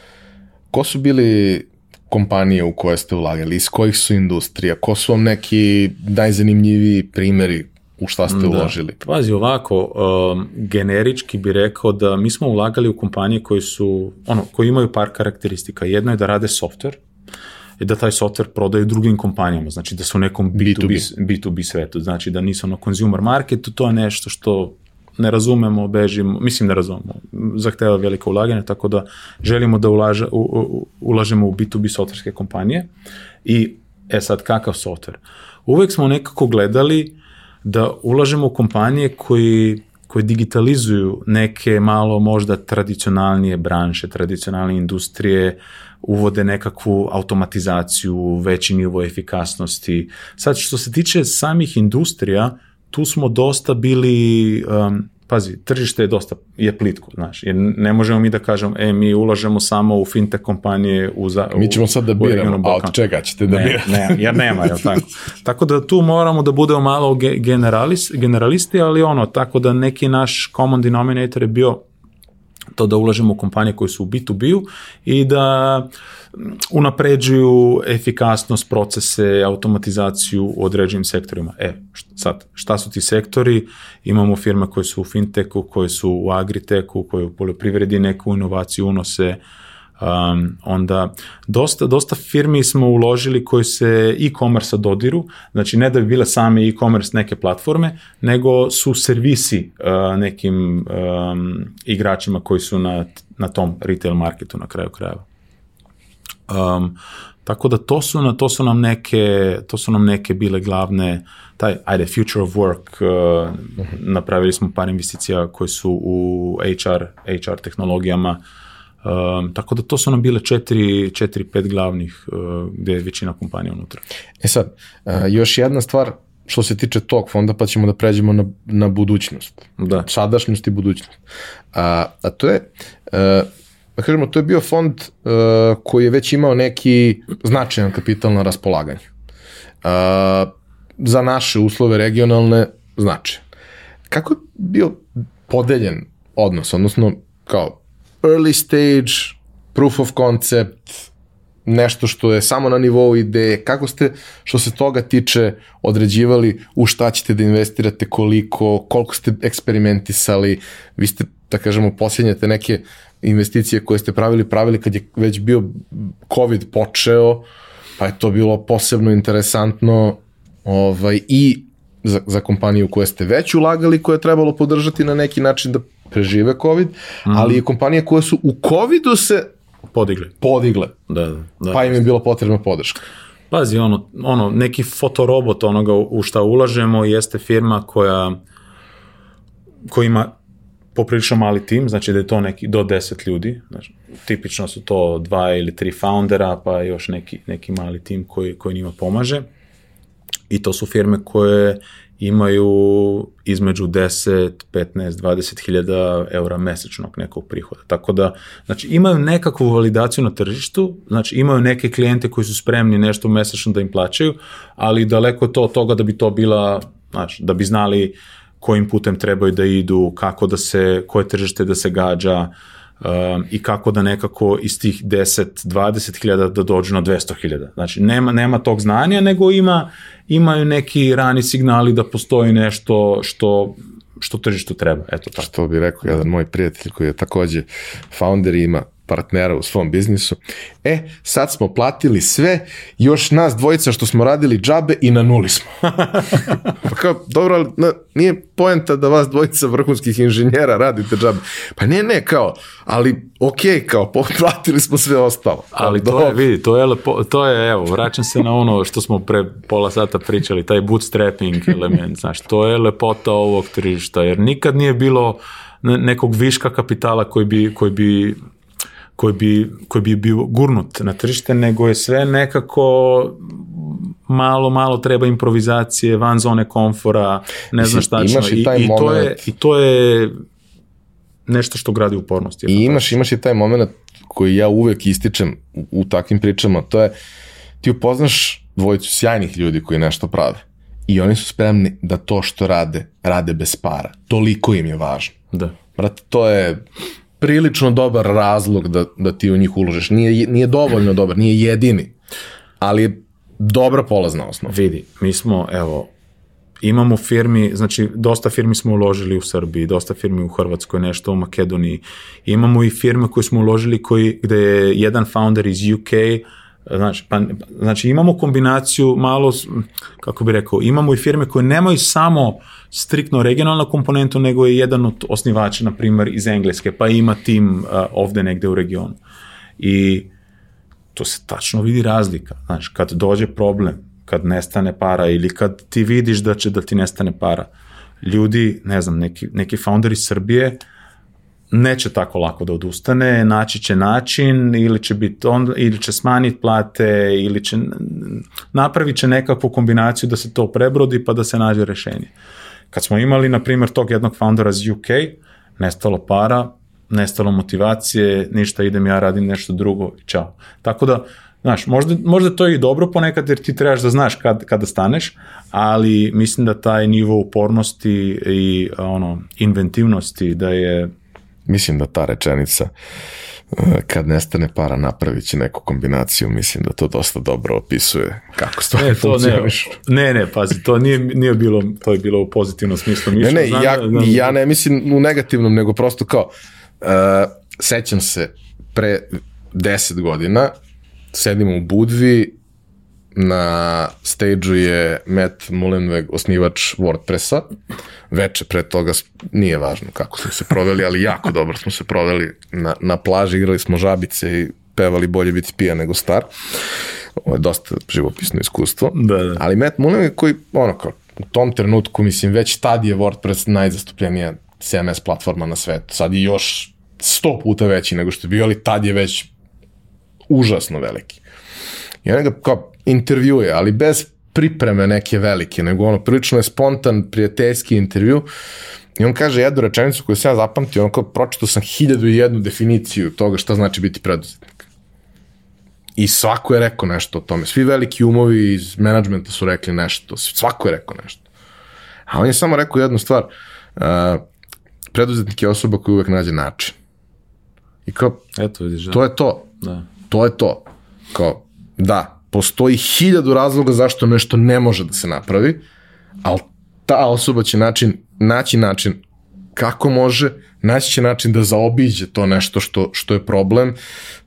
ko su bili kompanije u koje ste ulagali, iz kojih su industrija, ko su vam neki najzanimljiviji primeri u šta ste da. uložili? Pazi, ovako, um, generički bi rekao da mi smo ulagali u kompanije koji su, ono, koji imaju par karakteristika. Jedno je da rade software, i da taj software prodaju drugim kompanijama, znači da su u nekom B2B, B2B. B2B svetu, znači da nisu na consumer marketu, to je nešto što ne razumemo, bežimo, mislim ne razumemo, zahteva velike ulaganje, tako da želimo da ulaže, u, u, ulažemo u B2B softverske kompanije i e sad kakav softver? Uvek smo nekako gledali da ulažemo u kompanije koji koji digitalizuju neke malo možda tradicionalnije branše, tradicionalne industrije, uvode nekakvu automatizaciju, veći nivo efikasnosti. Sad, što se tiče samih industrija, tu smo dosta bili um, pazi, tržište je dosta, je plitko, znaš, jer ne možemo mi da kažemo, e, mi ulažemo samo u fintech kompanije u... Za, mi ćemo sad da biramo, a od čega ćete da birate? Ne, jer nema, jel tako? tako da tu moramo da budemo malo generalis, generalisti, ali ono, tako da neki naš common denominator je bio to da ulažemo u kompanije koje su u B2B-u i da unapređuju efikasnost procese, automatizaciju u određenim sektorima. E, sad, šta su ti sektori? Imamo firme koje su u fintechu, koje su u agriteku, koje u poljoprivredi neku inovaciju unose, Um, onda dosta, dosta firmi smo uložili koji se e-commerce dodiru, znači ne da bi bile same e-commerce neke platforme, nego su servisi uh, nekim um, igračima koji su na, na tom retail marketu na kraju krajeva. Um, tako da to su, na, to su nam neke, to su nam neke bile glavne, taj, ajde, future of work, uh, uh -huh. napravili smo par investicija koje su u HR, HR tehnologijama, Um, tako da to su nam bile četiri, četiri pet glavnih uh, gde je većina kompanija unutra. E sad, uh, još jedna stvar što se tiče tog fonda, pa ćemo da pređemo na, na budućnost. Da. Sadašnjost i budućnost. A, a to je, uh, da kažemo, to je bio fond uh, koji je već imao neki značajan kapital na raspolaganju. Uh, za naše uslove regionalne značaje. Kako je bio podeljen odnos, odnosno kao early stage, proof of concept, nešto što je samo na nivou ideje? Kako ste, što se toga tiče, određivali u šta ćete da investirate, koliko, koliko ste eksperimentisali? Vi ste, da kažemo, posljednjate neke investicije koje ste pravili, pravili kad je već bio COVID počeo, pa je to bilo posebno interesantno ovaj, i za, za kompaniju koje ste već ulagali, koje je trebalo podržati na neki način da prežive COVID, mm. ali i kompanije koje su u COVIDu se Podigle. podigle, Da, da. da. pa im je bila potrebna podrška. Pazi, ono, ono, neki fotorobot onoga u šta ulažemo jeste firma koja, koja ima poprilično mali tim, znači da je to neki do 10 ljudi, znači, tipično su to dva ili tri foundera, pa još neki, neki mali tim koji, koji njima pomaže. I to su firme koje imaju između 10, 15, 20 hiljada eura mesečnog nekog prihoda. Tako da, znači, imaju nekakvu validaciju na tržištu, znači imaju neke klijente koji su spremni nešto mesečno da im plaćaju, ali daleko je to od toga da bi to bila, znači, da bi znali kojim putem trebaju da idu, kako da se, koje tržište da se gađa, um, i kako da nekako iz tih 10-20 hiljada da dođu na 200 hiljada. Znači, nema, nema tog znanja, nego ima, imaju neki rani signali da postoji nešto što što tržištu treba, eto tako. Što bi rekao jedan moj prijatelj koji je takođe founder i ima partnera u svom biznisu. E, sad smo platili sve, još nas dvojica što smo radili džabe i na nuli smo. pa kao, dobro, ali na, nije poenta da vas dvojica vrhunskih inženjera radite džabe. Pa ne, ne, kao, ali okej, okay, kao, platili smo sve ostalo. Ali to je, vidi, to je, lepo, to je, evo, vraćam se na ono što smo pre pola sata pričali, taj bootstrapping element, znaš, to je lepota ovog tržišta, jer nikad nije bilo nekog viška kapitala koji bi, koji bi koji bi, koji bi bio gurnut na tržište, nego je sve nekako malo, malo treba improvizacije, van zone komfora, ne znam šta ćemo. I, i, i, to je, I to je nešto što gradi upornost. I imaš, imaš i taj moment koji ja uvek ističem u, u takvim pričama, to je ti upoznaš dvojicu sjajnih ljudi koji nešto prave i oni su spremni da to što rade, rade bez para. Toliko im je važno. Da. Brate, to je prilično dobar razlog da, da ti u njih uložiš. Nije, nije dovoljno dobar, nije jedini, ali je dobra polazna osnova. Vidi, mi smo, evo, imamo firmi, znači dosta firmi smo uložili u Srbiji, dosta firmi u Hrvatskoj, nešto u Makedoniji. Imamo i firme koje smo uložili koji, gde je jedan founder iz UK, Znači, pa, znači imamo kombinaciju malo, kako bi rekao, imamo i firme koje nemaju samo striktno regionalnu komponentu, nego je jedan od osnivača, na primjer, iz Engleske, pa ima tim uh, ovde negde u regionu. I to se tačno vidi razlika. Znači, kad dođe problem, kad nestane para ili kad ti vidiš da će da ti nestane para, ljudi, ne znam, neki, neki founderi Srbije, uh, neće tako lako da odustane, naći će način ili će biti on, ili će smanjiti plate ili će napravit će nekakvu kombinaciju da se to prebrodi pa da se nađe rešenje. Kad smo imali, na primjer, tog jednog foundera iz UK, nestalo para, nestalo motivacije, ništa, idem ja radim nešto drugo čao. Tako da, znaš, možda, možda to je i dobro ponekad jer ti trebaš da znaš kad, kada staneš, ali mislim da taj nivo upornosti i ono, inventivnosti da je Mislim da ta rečenica e, kad nestane para napravit će neku kombinaciju, mislim da to dosta dobro opisuje kako stvari ne, to ne, ne, ne, pazi, to nije, nije bilo, to je bilo u pozitivnom smislu. Ne, ne, znam, ja, znam, ja ne mislim u negativnom, nego prosto kao, uh, sećam se pre 10 godina, sedimo u Budvi, na stage je Matt Mullenweg, osnivač WordPressa. Veče pre toga, nije važno kako smo se proveli, ali jako dobro smo se proveli na, na plaži, igrali smo žabice i pevali bolje biti pijan nego star. Ovo je dosta živopisno iskustvo. Da, da. Ali Matt Mullenweg koji, ono kao, u tom trenutku, mislim, već tad je WordPress najzastupljenija CMS platforma na svetu. Sad je još sto puta veći nego što je bio, ali tad je već užasno veliki. I on ga kao intervjuje, ali bez pripreme neke velike, nego ono, prilično je spontan, prijateljski intervju i on kaže jednu rečenicu koju sam ja zapamtio, ono kao pročito sam hiljadu i jednu definiciju toga šta znači biti preduzetnik. I svako je rekao nešto o tome. Svi veliki umovi iz menadžmenta su rekli nešto. Svako je rekao nešto. A on je samo rekao jednu stvar. Uh, preduzetnik je osoba koja uvek nađe način. I kao, Eto, vidiš, da. to je to. Da. To je to. Kao, da, postoji hiljadu razloga zašto nešto ne može da se napravi, ali ta osoba će način, naći način kako može, naći će način da zaobiđe to nešto što, što je problem,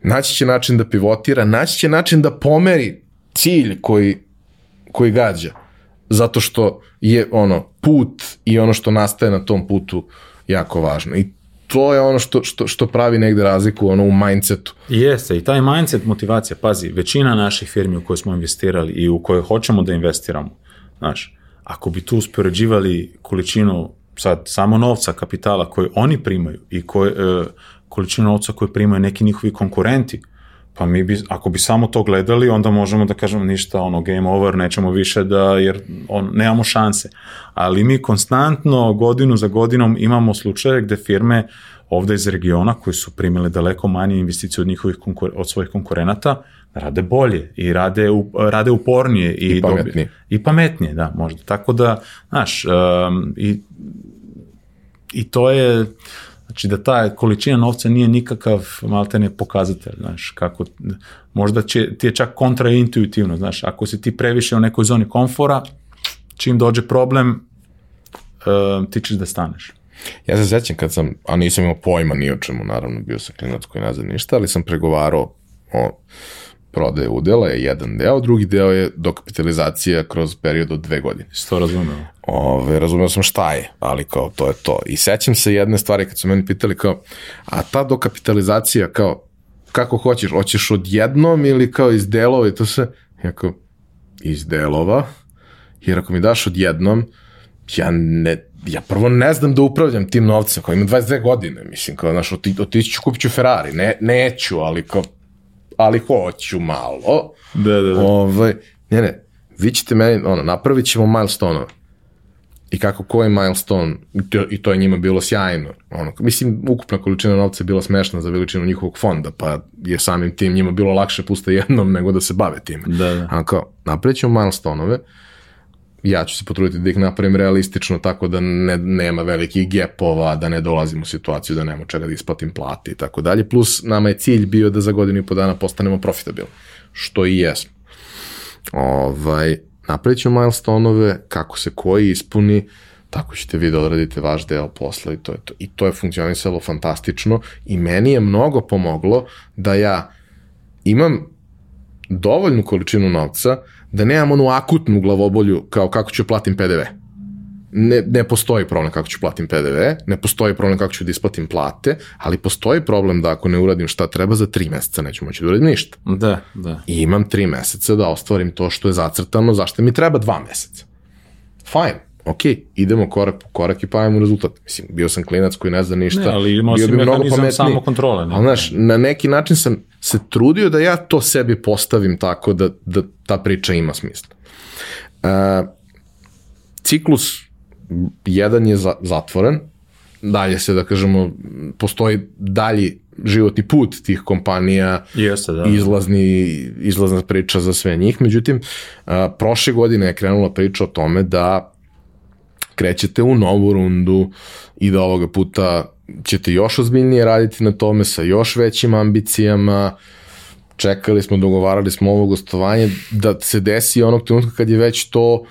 naći će način da pivotira, naći će način da pomeri cilj koji, koji gađa. Zato što je ono put i ono što nastaje na tom putu jako važno. I to je ono što, što, što pravi negde razliku ono u mindsetu. Jeste, i taj mindset motivacija, pazi, većina naših firmi u koje smo investirali i u koje hoćemo da investiramo, znaš, ako bi tu uspoređivali količinu sad samo novca, kapitala koje oni primaju i koje, e, količinu novca koje primaju neki njihovi konkurenti, pa mi bi, ako bi samo to gledali, onda možemo da kažemo ništa, ono, game over, nećemo više da, jer on, nemamo šanse. Ali mi konstantno, godinu za godinom, imamo slučaje gde firme ovde iz regiona, koji su primile daleko manje investicije od njihovih konkur, od svojih konkurenata, rade bolje i rade, u, rade upornije i, I pametnije. Dobije, I pametnije, da, možda. Tako da, znaš, um, i, i to je, Znači da ta količina novca nije nikakav maltene pokazatelj, znaš, kako, možda će, ti je čak kontraintuitivno, znaš, ako si ti previše u nekoj zoni komfora, čim dođe problem, uh, ti ćeš da staneš. Ja se sećam kad sam, a nisam imao pojma ni o čemu, naravno, bio sam klinac koji zna ništa, ali sam pregovarao o prodaje udela je jedan deo, drugi deo je dokapitalizacija kroz period od dve godine. Što razumeo? Ove, razumeo sam šta je, ali kao to je to. I sećam se jedne stvari kad su meni pitali kao, a ta dokapitalizacija kao, kako hoćeš, hoćeš odjednom ili kao iz delova i to se, ja kao, iz delova, jer ako mi daš odjednom, ja ne, ja prvo ne znam da upravljam tim novcem, kao imam 22 godine, mislim, kao, znaš, oti, otići ću, kupit ću Ferrari, ne, neću, ali kao, ali hoću malo. Da, da, da. Ovaj, ne, ne, vi ćete meni, ono, napravit ćemo milestone i kako koji milestone, i to, i to je njima bilo sjajno. Ono, mislim, ukupna količina novca je bila smešna za veličinu njihovog fonda, pa je samim tim njima bilo lakše pusta jednom nego da se bave time. Da, da. A kao, napravit ćemo milestone ja ću se potruditi da ih napravim realistično tako da ne, nema velikih gepova, da ne dolazim u situaciju da nema čega da isplatim plate i tako dalje. Plus, nama je cilj bio da za godinu i po dana postanemo profitabilni, što i jesmo. Ovaj, napravit ćemo milestone-ove, kako se koji ispuni, tako ćete vi da odradite vaš deo posla i to je to. I to je funkcionisalo fantastično i meni je mnogo pomoglo da ja imam dovoljnu količinu novca da nemam onu akutnu glavobolju kao kako ću platim PDV. Ne, ne postoji problem kako ću platim PDV, ne postoji problem kako ću da isplatim plate, ali postoji problem da ako ne uradim šta treba za tri meseca neću moći da uradim ništa. Da, da. I imam tri meseca da ostvarim to što je zacrtano, zašto mi treba dva meseca. Fajn, ok, idemo korak po korak i pavimo rezultat. Mislim, bio sam klinac koji ne zna ništa. Ne, ali imao bio si bi mnogo mehanizam pametniji. samo kontrole. Ne? Ali, znaš, na neki način sam se trudio da ja to sebi postavim tako da, da ta priča ima smisla. Uh, ciklus jedan je za, zatvoren, dalje se, da kažemo, postoji dalji životni put tih kompanija, Jeste, da. izlazni, izlazna priča za sve njih. Međutim, a, prošle godine je krenula priča o tome da krećete u novu rundu i da ovoga puta ćete još ozbiljnije raditi na tome sa još većim ambicijama, čekali smo, dogovarali smo ovo gostovanje, da se desi onog trenutka kad je već to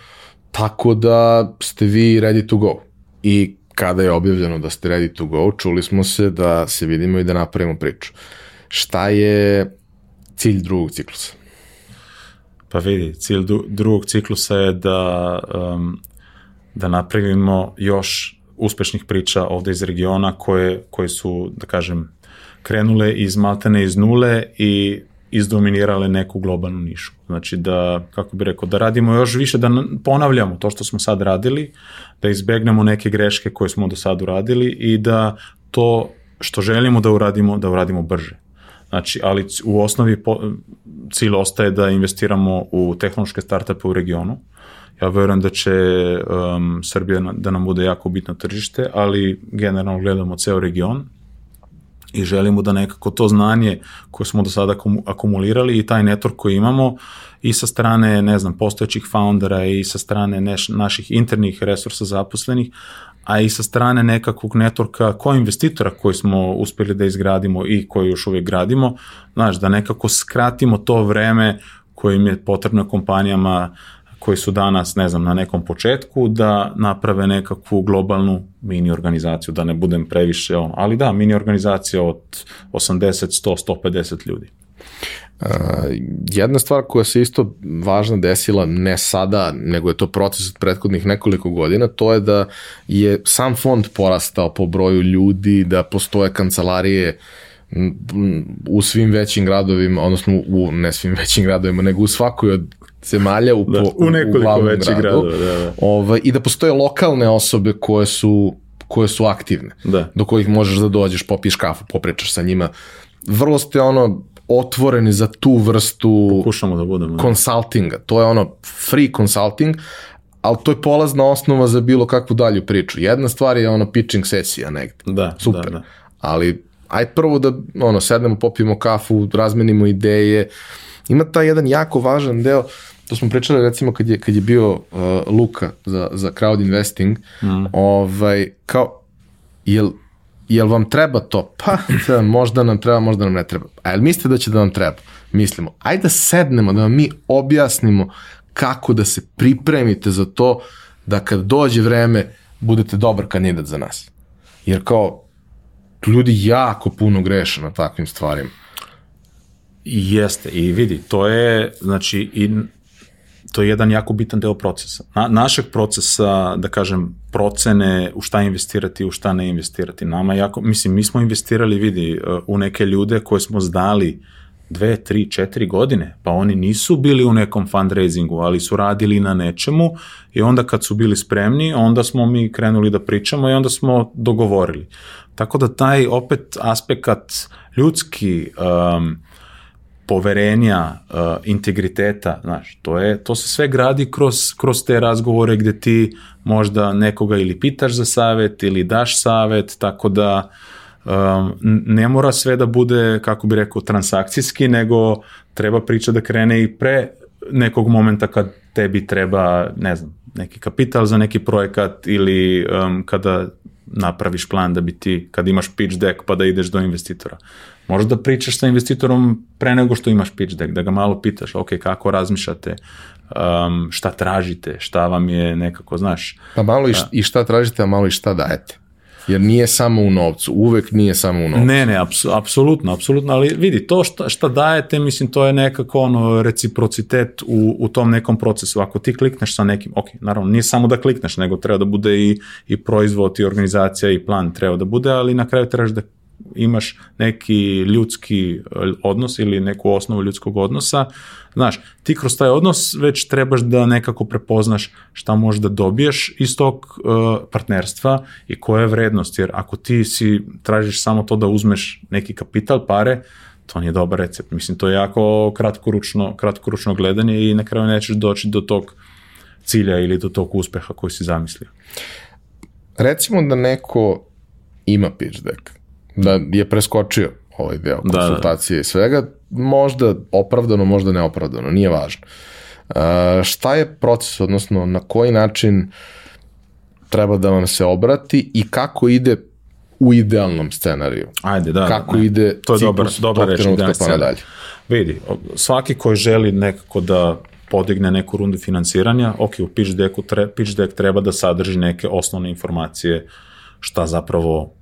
tako da ste vi ready to go. I kada je objavljeno da ste ready to go, čuli smo se da se vidimo i da napravimo priču. Šta je cilj drugog ciklusa? Pa vidi, cilj drugog ciklusa je da, um, da napravimo još uspešnih priča ovde iz regiona koje, koje su, da kažem, krenule iz maltene iz nule i izdominirale neku globalnu nišu. Znači da, kako bi rekao, da radimo još više, da ponavljamo to što smo sad radili, da izbegnemo neke greške koje smo do sad uradili i da to što želimo da uradimo, da uradimo brže. Znači, ali u osnovi cilj ostaje da investiramo u tehnološke startupe u regionu. Ja verujem da će um, Srbija da nam bude jako bitno tržište, ali generalno gledamo ceo region i želimo da nekako to znanje koje smo do sada akumulirali i taj network koji imamo i sa strane, ne znam, postojećih foundera i sa strane neš, naših internih resursa zaposlenih, a i sa strane nekakvog networka ko investitora koji smo uspeli da izgradimo i koji još uvijek gradimo, znaš, da nekako skratimo to vreme kojim je potrebno kompanijama koji su danas, ne znam, na nekom početku, da naprave nekakvu globalnu mini organizaciju, da ne budem previše ono, ali da, mini organizacija od 80, 100, 150 ljudi. Uh, jedna stvar koja se isto važna desila, ne sada, nego je to proces od prethodnih nekoliko godina, to je da je sam fond porastao po broju ljudi, da postoje kancelarije u svim većim gradovima, odnosno u ne svim većim gradovima, nego u svakoj od zemalja u, da, u nekoliko u većih gradova, da, da. Ovaj, i da postoje lokalne osobe koje su koje su aktivne, da. do kojih možeš da dođeš, popiješ kafu, popričaš sa njima. Vrlo ste ono otvoreni za tu vrstu Pokušamo da budemo. Da. Consultinga. To je ono free consulting, ali to je polazna osnova za bilo kakvu dalju priču. Jedna stvar je ono pitching sesija negde. Da, Super. Da, da. Ali aj prvo da ono, sednemo, popijemo kafu, razmenimo ideje. Ima taj jedan jako važan deo, to smo pričali recimo kad je, kad je bio uh, Luka za, za crowd investing, mm. ovaj, kao, jel, jel vam treba to? Pa, da, možda nam treba, možda nam ne treba. A jel mislite da će da vam treba? Mislimo. Ajde da sednemo, da vam mi objasnimo kako da se pripremite za to da kad dođe vreme budete dobar kandidat za nas. Jer kao, ljudi jako puno greše na takvim stvarima. Jeste, i vidi, to je, znači, i to je jedan jako bitan deo procesa. Na, našeg procesa, da kažem, procene u šta investirati, u šta ne investirati. Nama jako, mislim, mi smo investirali, vidi, u neke ljude koje smo zdali dve, tri, četiri godine, pa oni nisu bili u nekom fundraisingu, ali su radili na nečemu i onda kad su bili spremni, onda smo mi krenuli da pričamo i onda smo dogovorili. Tako da taj opet aspekt ljudski um, poverenja, uh, integriteta, znaš, to, je, to se sve gradi kroz, kroz te razgovore gde ti možda nekoga ili pitaš za savet ili daš savet, tako da um, ne mora sve da bude, kako bi rekao, transakcijski, nego treba priča da krene i pre nekog momenta kad tebi treba, ne znam, neki kapital za neki projekat ili um, kada napraviš plan da bi ti, kad imaš pitch deck pa da ideš do investitora. Možda da pričaš sa investitorom pre nego što imaš pitch deck, da ga malo pitaš, ok, kako razmišljate, um, šta tražite, šta vam je nekako, znaš. Pa malo i, i šta tražite, a malo i šta dajete. Jer nije samo u novcu, uvek nije samo u novcu. Ne, ne, apsolutno, apsolutno, ali vidi, to šta, šta dajete, mislim, to je nekako ono reciprocitet u, u tom nekom procesu. Ako ti klikneš sa nekim, ok, naravno, nije samo da klikneš, nego treba da bude i, i proizvod, i organizacija, i plan treba da bude, ali na kraju trebaš da imaš neki ljudski e, odnos ili neku osnovu ljudskog odnosa, znaš, ti kroz taj odnos već trebaš da nekako prepoznaš šta možeš da dobiješ iz tog uh, partnerstva i koja je vrednost, jer ako ti si tražiš samo to da uzmeš neki kapital, pare, to nije dobar recept. Mislim, to je jako kratkoručno, kratkoručno gledanje i na kraju nećeš doći do tog cilja ili do tog uspeha koji si zamislio. Recimo da neko ima pitch deck, da je preskočio ovaj deo konsultacije da, da. i svega, možda opravdano, možda neopravdano, nije važno. Uh, šta je proces, odnosno na koji način treba da vam se obrati i kako ide u idealnom scenariju? Ajde, da. Kako ne. ide to je dobar, dobar reč, da, pa nadalje? Vidi, svaki koji želi nekako da podigne neku rundu finansiranja, ok, u pitch decku tre, pitch deck treba da sadrži neke osnovne informacije šta zapravo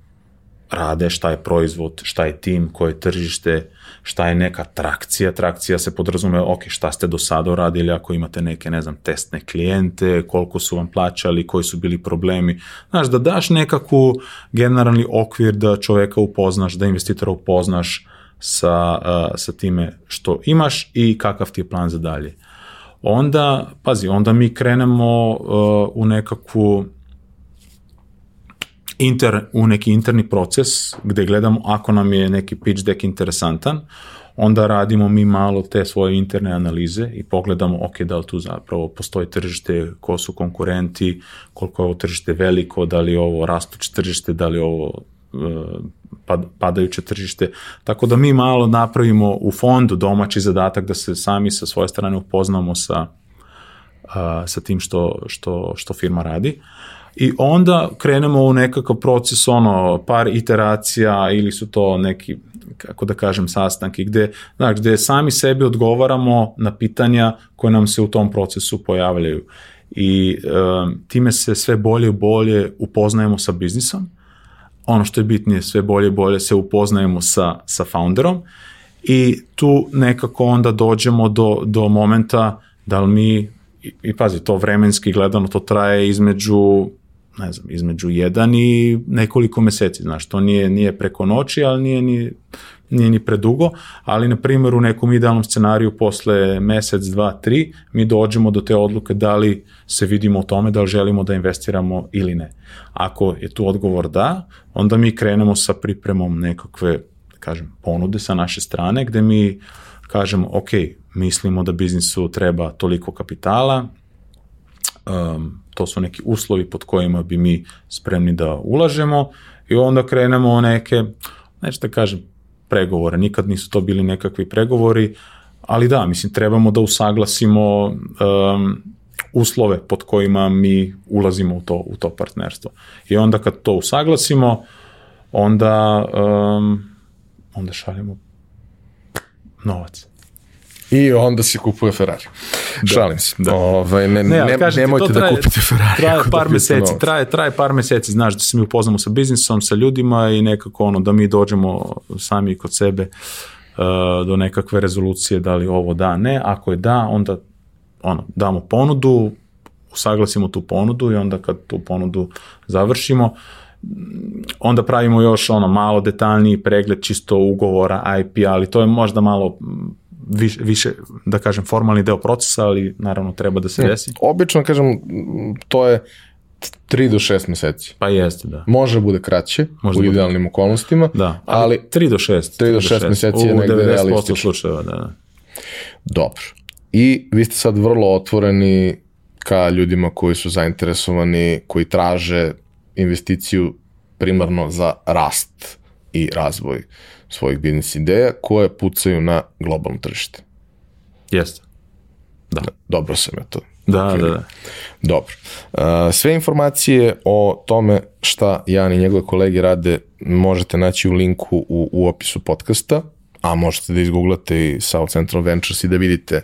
rade, šta je proizvod, šta je tim, koje je tržište, šta je neka trakcija. Trakcija se podrazume, ok, šta ste do sada uradili, ako imate neke, ne znam, testne klijente, koliko su vam plaćali, koji su bili problemi. Znaš, da daš nekakvu generalni okvir da čoveka upoznaš, da investitora upoznaš sa, sa time što imaš i kakav ti je plan za dalje. Onda, pazi, onda mi krenemo uh, u nekakvu inter, u neki interni proces gde gledamo ako nam je neki pitch deck interesantan, onda radimo mi malo te svoje interne analize i pogledamo, ok, da li tu zapravo postoji tržište, ko su konkurenti, koliko je ovo tržište veliko, da li je ovo rastuće tržište, da li je ovo uh, padajuće tržište. Tako da mi malo napravimo u fondu domaći zadatak da se sami sa svoje strane upoznamo sa, uh, sa tim što, što, što firma radi. I onda krenemo u nekakav proces, ono, par iteracija ili su to neki, kako da kažem, sastanki, gde, znači, gde sami sebi odgovaramo na pitanja koje nam se u tom procesu pojavljaju. I um, time se sve bolje i bolje upoznajemo sa biznisom, ono što je bitnije, sve bolje i bolje se upoznajemo sa, sa founderom i tu nekako onda dođemo do, do momenta da li mi, i, i pazi, to vremenski gledano, to traje između ne znam, između jedan i nekoliko meseci, znaš, to nije, nije preko noći, ali nije ni, nije ni predugo, ali na primjer u nekom idealnom scenariju posle mesec, dva, tri, mi dođemo do te odluke da li se vidimo o tome da li želimo da investiramo ili ne. Ako je tu odgovor da, onda mi krenemo sa pripremom nekakve, da kažem, ponude sa naše strane, gde mi kažemo, ok, mislimo da biznisu treba toliko kapitala, um, to su neki uslovi pod kojima bi mi spremni da ulažemo i onda krenemo neke, neću da kažem pregovore, nikad nisu to bili nekakvi pregovori, ali da, mislim, trebamo da usaglasimo um, uslove pod kojima mi ulazimo u to, u to partnerstvo. I onda kad to usaglasimo, onda, um, onda šaljemo novac. I onda se kupuje Ferrari. Da. Šalim se. Da. Ovaj, ne, ne, ne, kažem, nemojte da traje, da kupite Ferrari. Traje par da meseci, traje, traje par meseci, znaš, da se mi upoznamo sa biznisom, sa ljudima i nekako ono, da mi dođemo sami kod sebe uh, do nekakve rezolucije da li ovo da, ne. Ako je da, onda ono, damo ponudu, usaglasimo tu ponudu i onda kad tu ponudu završimo, onda pravimo još ono malo detaljniji pregled čisto ugovora IP, ali to je možda malo više, više, da kažem, formalni deo procesa, ali naravno treba da se desi. Obično, kažem, to je 3 do 6 meseci. Pa jeste, da. Može bude kraće, Može u da idealnim bude. okolnostima, da, ali, ali 3 do 6. 3 do 6 meseci je negde realistično. U 90% slučajeva, da, da. Dobro. I vi ste sad vrlo otvoreni ka ljudima koji su zainteresovani, koji traže investiciju primarno za rast i razvoj svojih biznis ideja koje pucaju na globalno tržište. Jeste. Da. Dobro sam je to. Da, okay. da, da. Dobro. Sve informacije o tome šta Jan i njegove kolege rade možete naći u linku u, u opisu podcasta, a možete da izgooglate i South Central Ventures i da vidite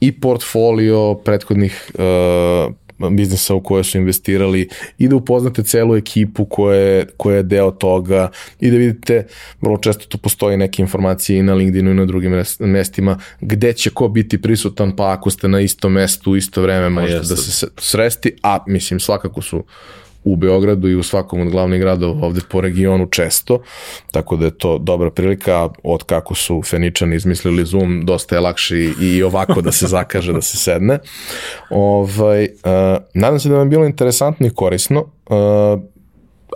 i portfolio prethodnih uh, biznisa u koje su investirali i da upoznate celu ekipu koja je, koja je deo toga i da vidite, vrlo često tu postoji neke informacije i na LinkedInu i na drugim mestima gde će ko biti prisutan, pa ako ste na istom mestu u isto vreme možete da se sresti, a mislim svakako su u Beogradu i u svakom od glavnih gradova ovde po regionu često, tako da je to dobra prilika, od kako su Feničani izmislili Zoom, dosta je lakše i ovako da se zakaže, da se sedne. Ovaj, uh, nadam se da vam je bilo interesantno i korisno. Uh,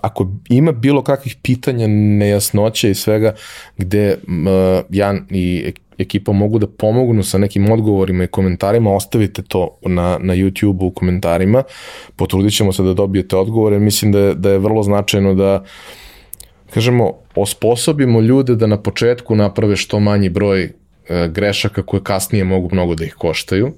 ako ima bilo kakvih pitanja, nejasnoća i svega gde uh, Jan i ekipa mogu da pomognu sa nekim odgovorima i komentarima, ostavite to na, na YouTube-u u komentarima, potrudit ćemo se da dobijete odgovore, mislim da je, da je vrlo značajno da kažemo, osposobimo ljude da na početku naprave što manji broj e, grešaka koje kasnije mogu mnogo da ih koštaju,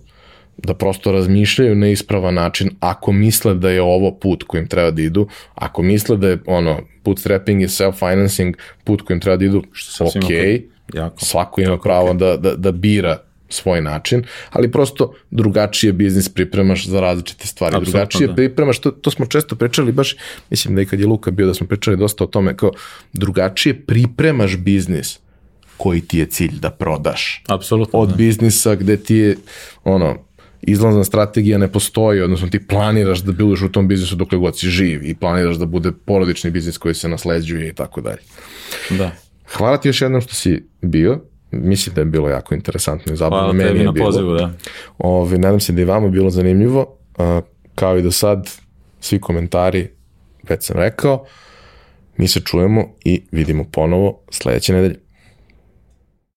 da prosto razmišljaju na ispravan način ako misle da je ovo put kojim treba da idu, ako misle da je ono bootstrapping i self-financing put kojim treba da idu, što ok, okay Jako. Svako ima pravo da, da, da bira svoj način, ali prosto drugačije biznis pripremaš za različite stvari. Absolutno, drugačije da. pripremaš, to, to smo često pričali, baš mislim da i kad je Luka bio da smo pričali dosta o tome, kao drugačije pripremaš biznis koji ti je cilj da prodaš. Apsolutno. Od da. biznisa gde ti je ono, izlazna strategija ne postoji, odnosno ti planiraš da budeš u tom biznisu dokle god si živ i planiraš da bude porodični biznis koji se nasleđuje i tako dalje. Da. Hvala ti još jednom što si bio. Mislim da je bilo jako interesantno i zabavno. Hvala Meni tebi na bilo. pozivu, da. Ove, nadam se da je vama bilo zanimljivo. Kao i do sad, svi komentari, već sam rekao. Mi se čujemo i vidimo ponovo sledeće nedelje.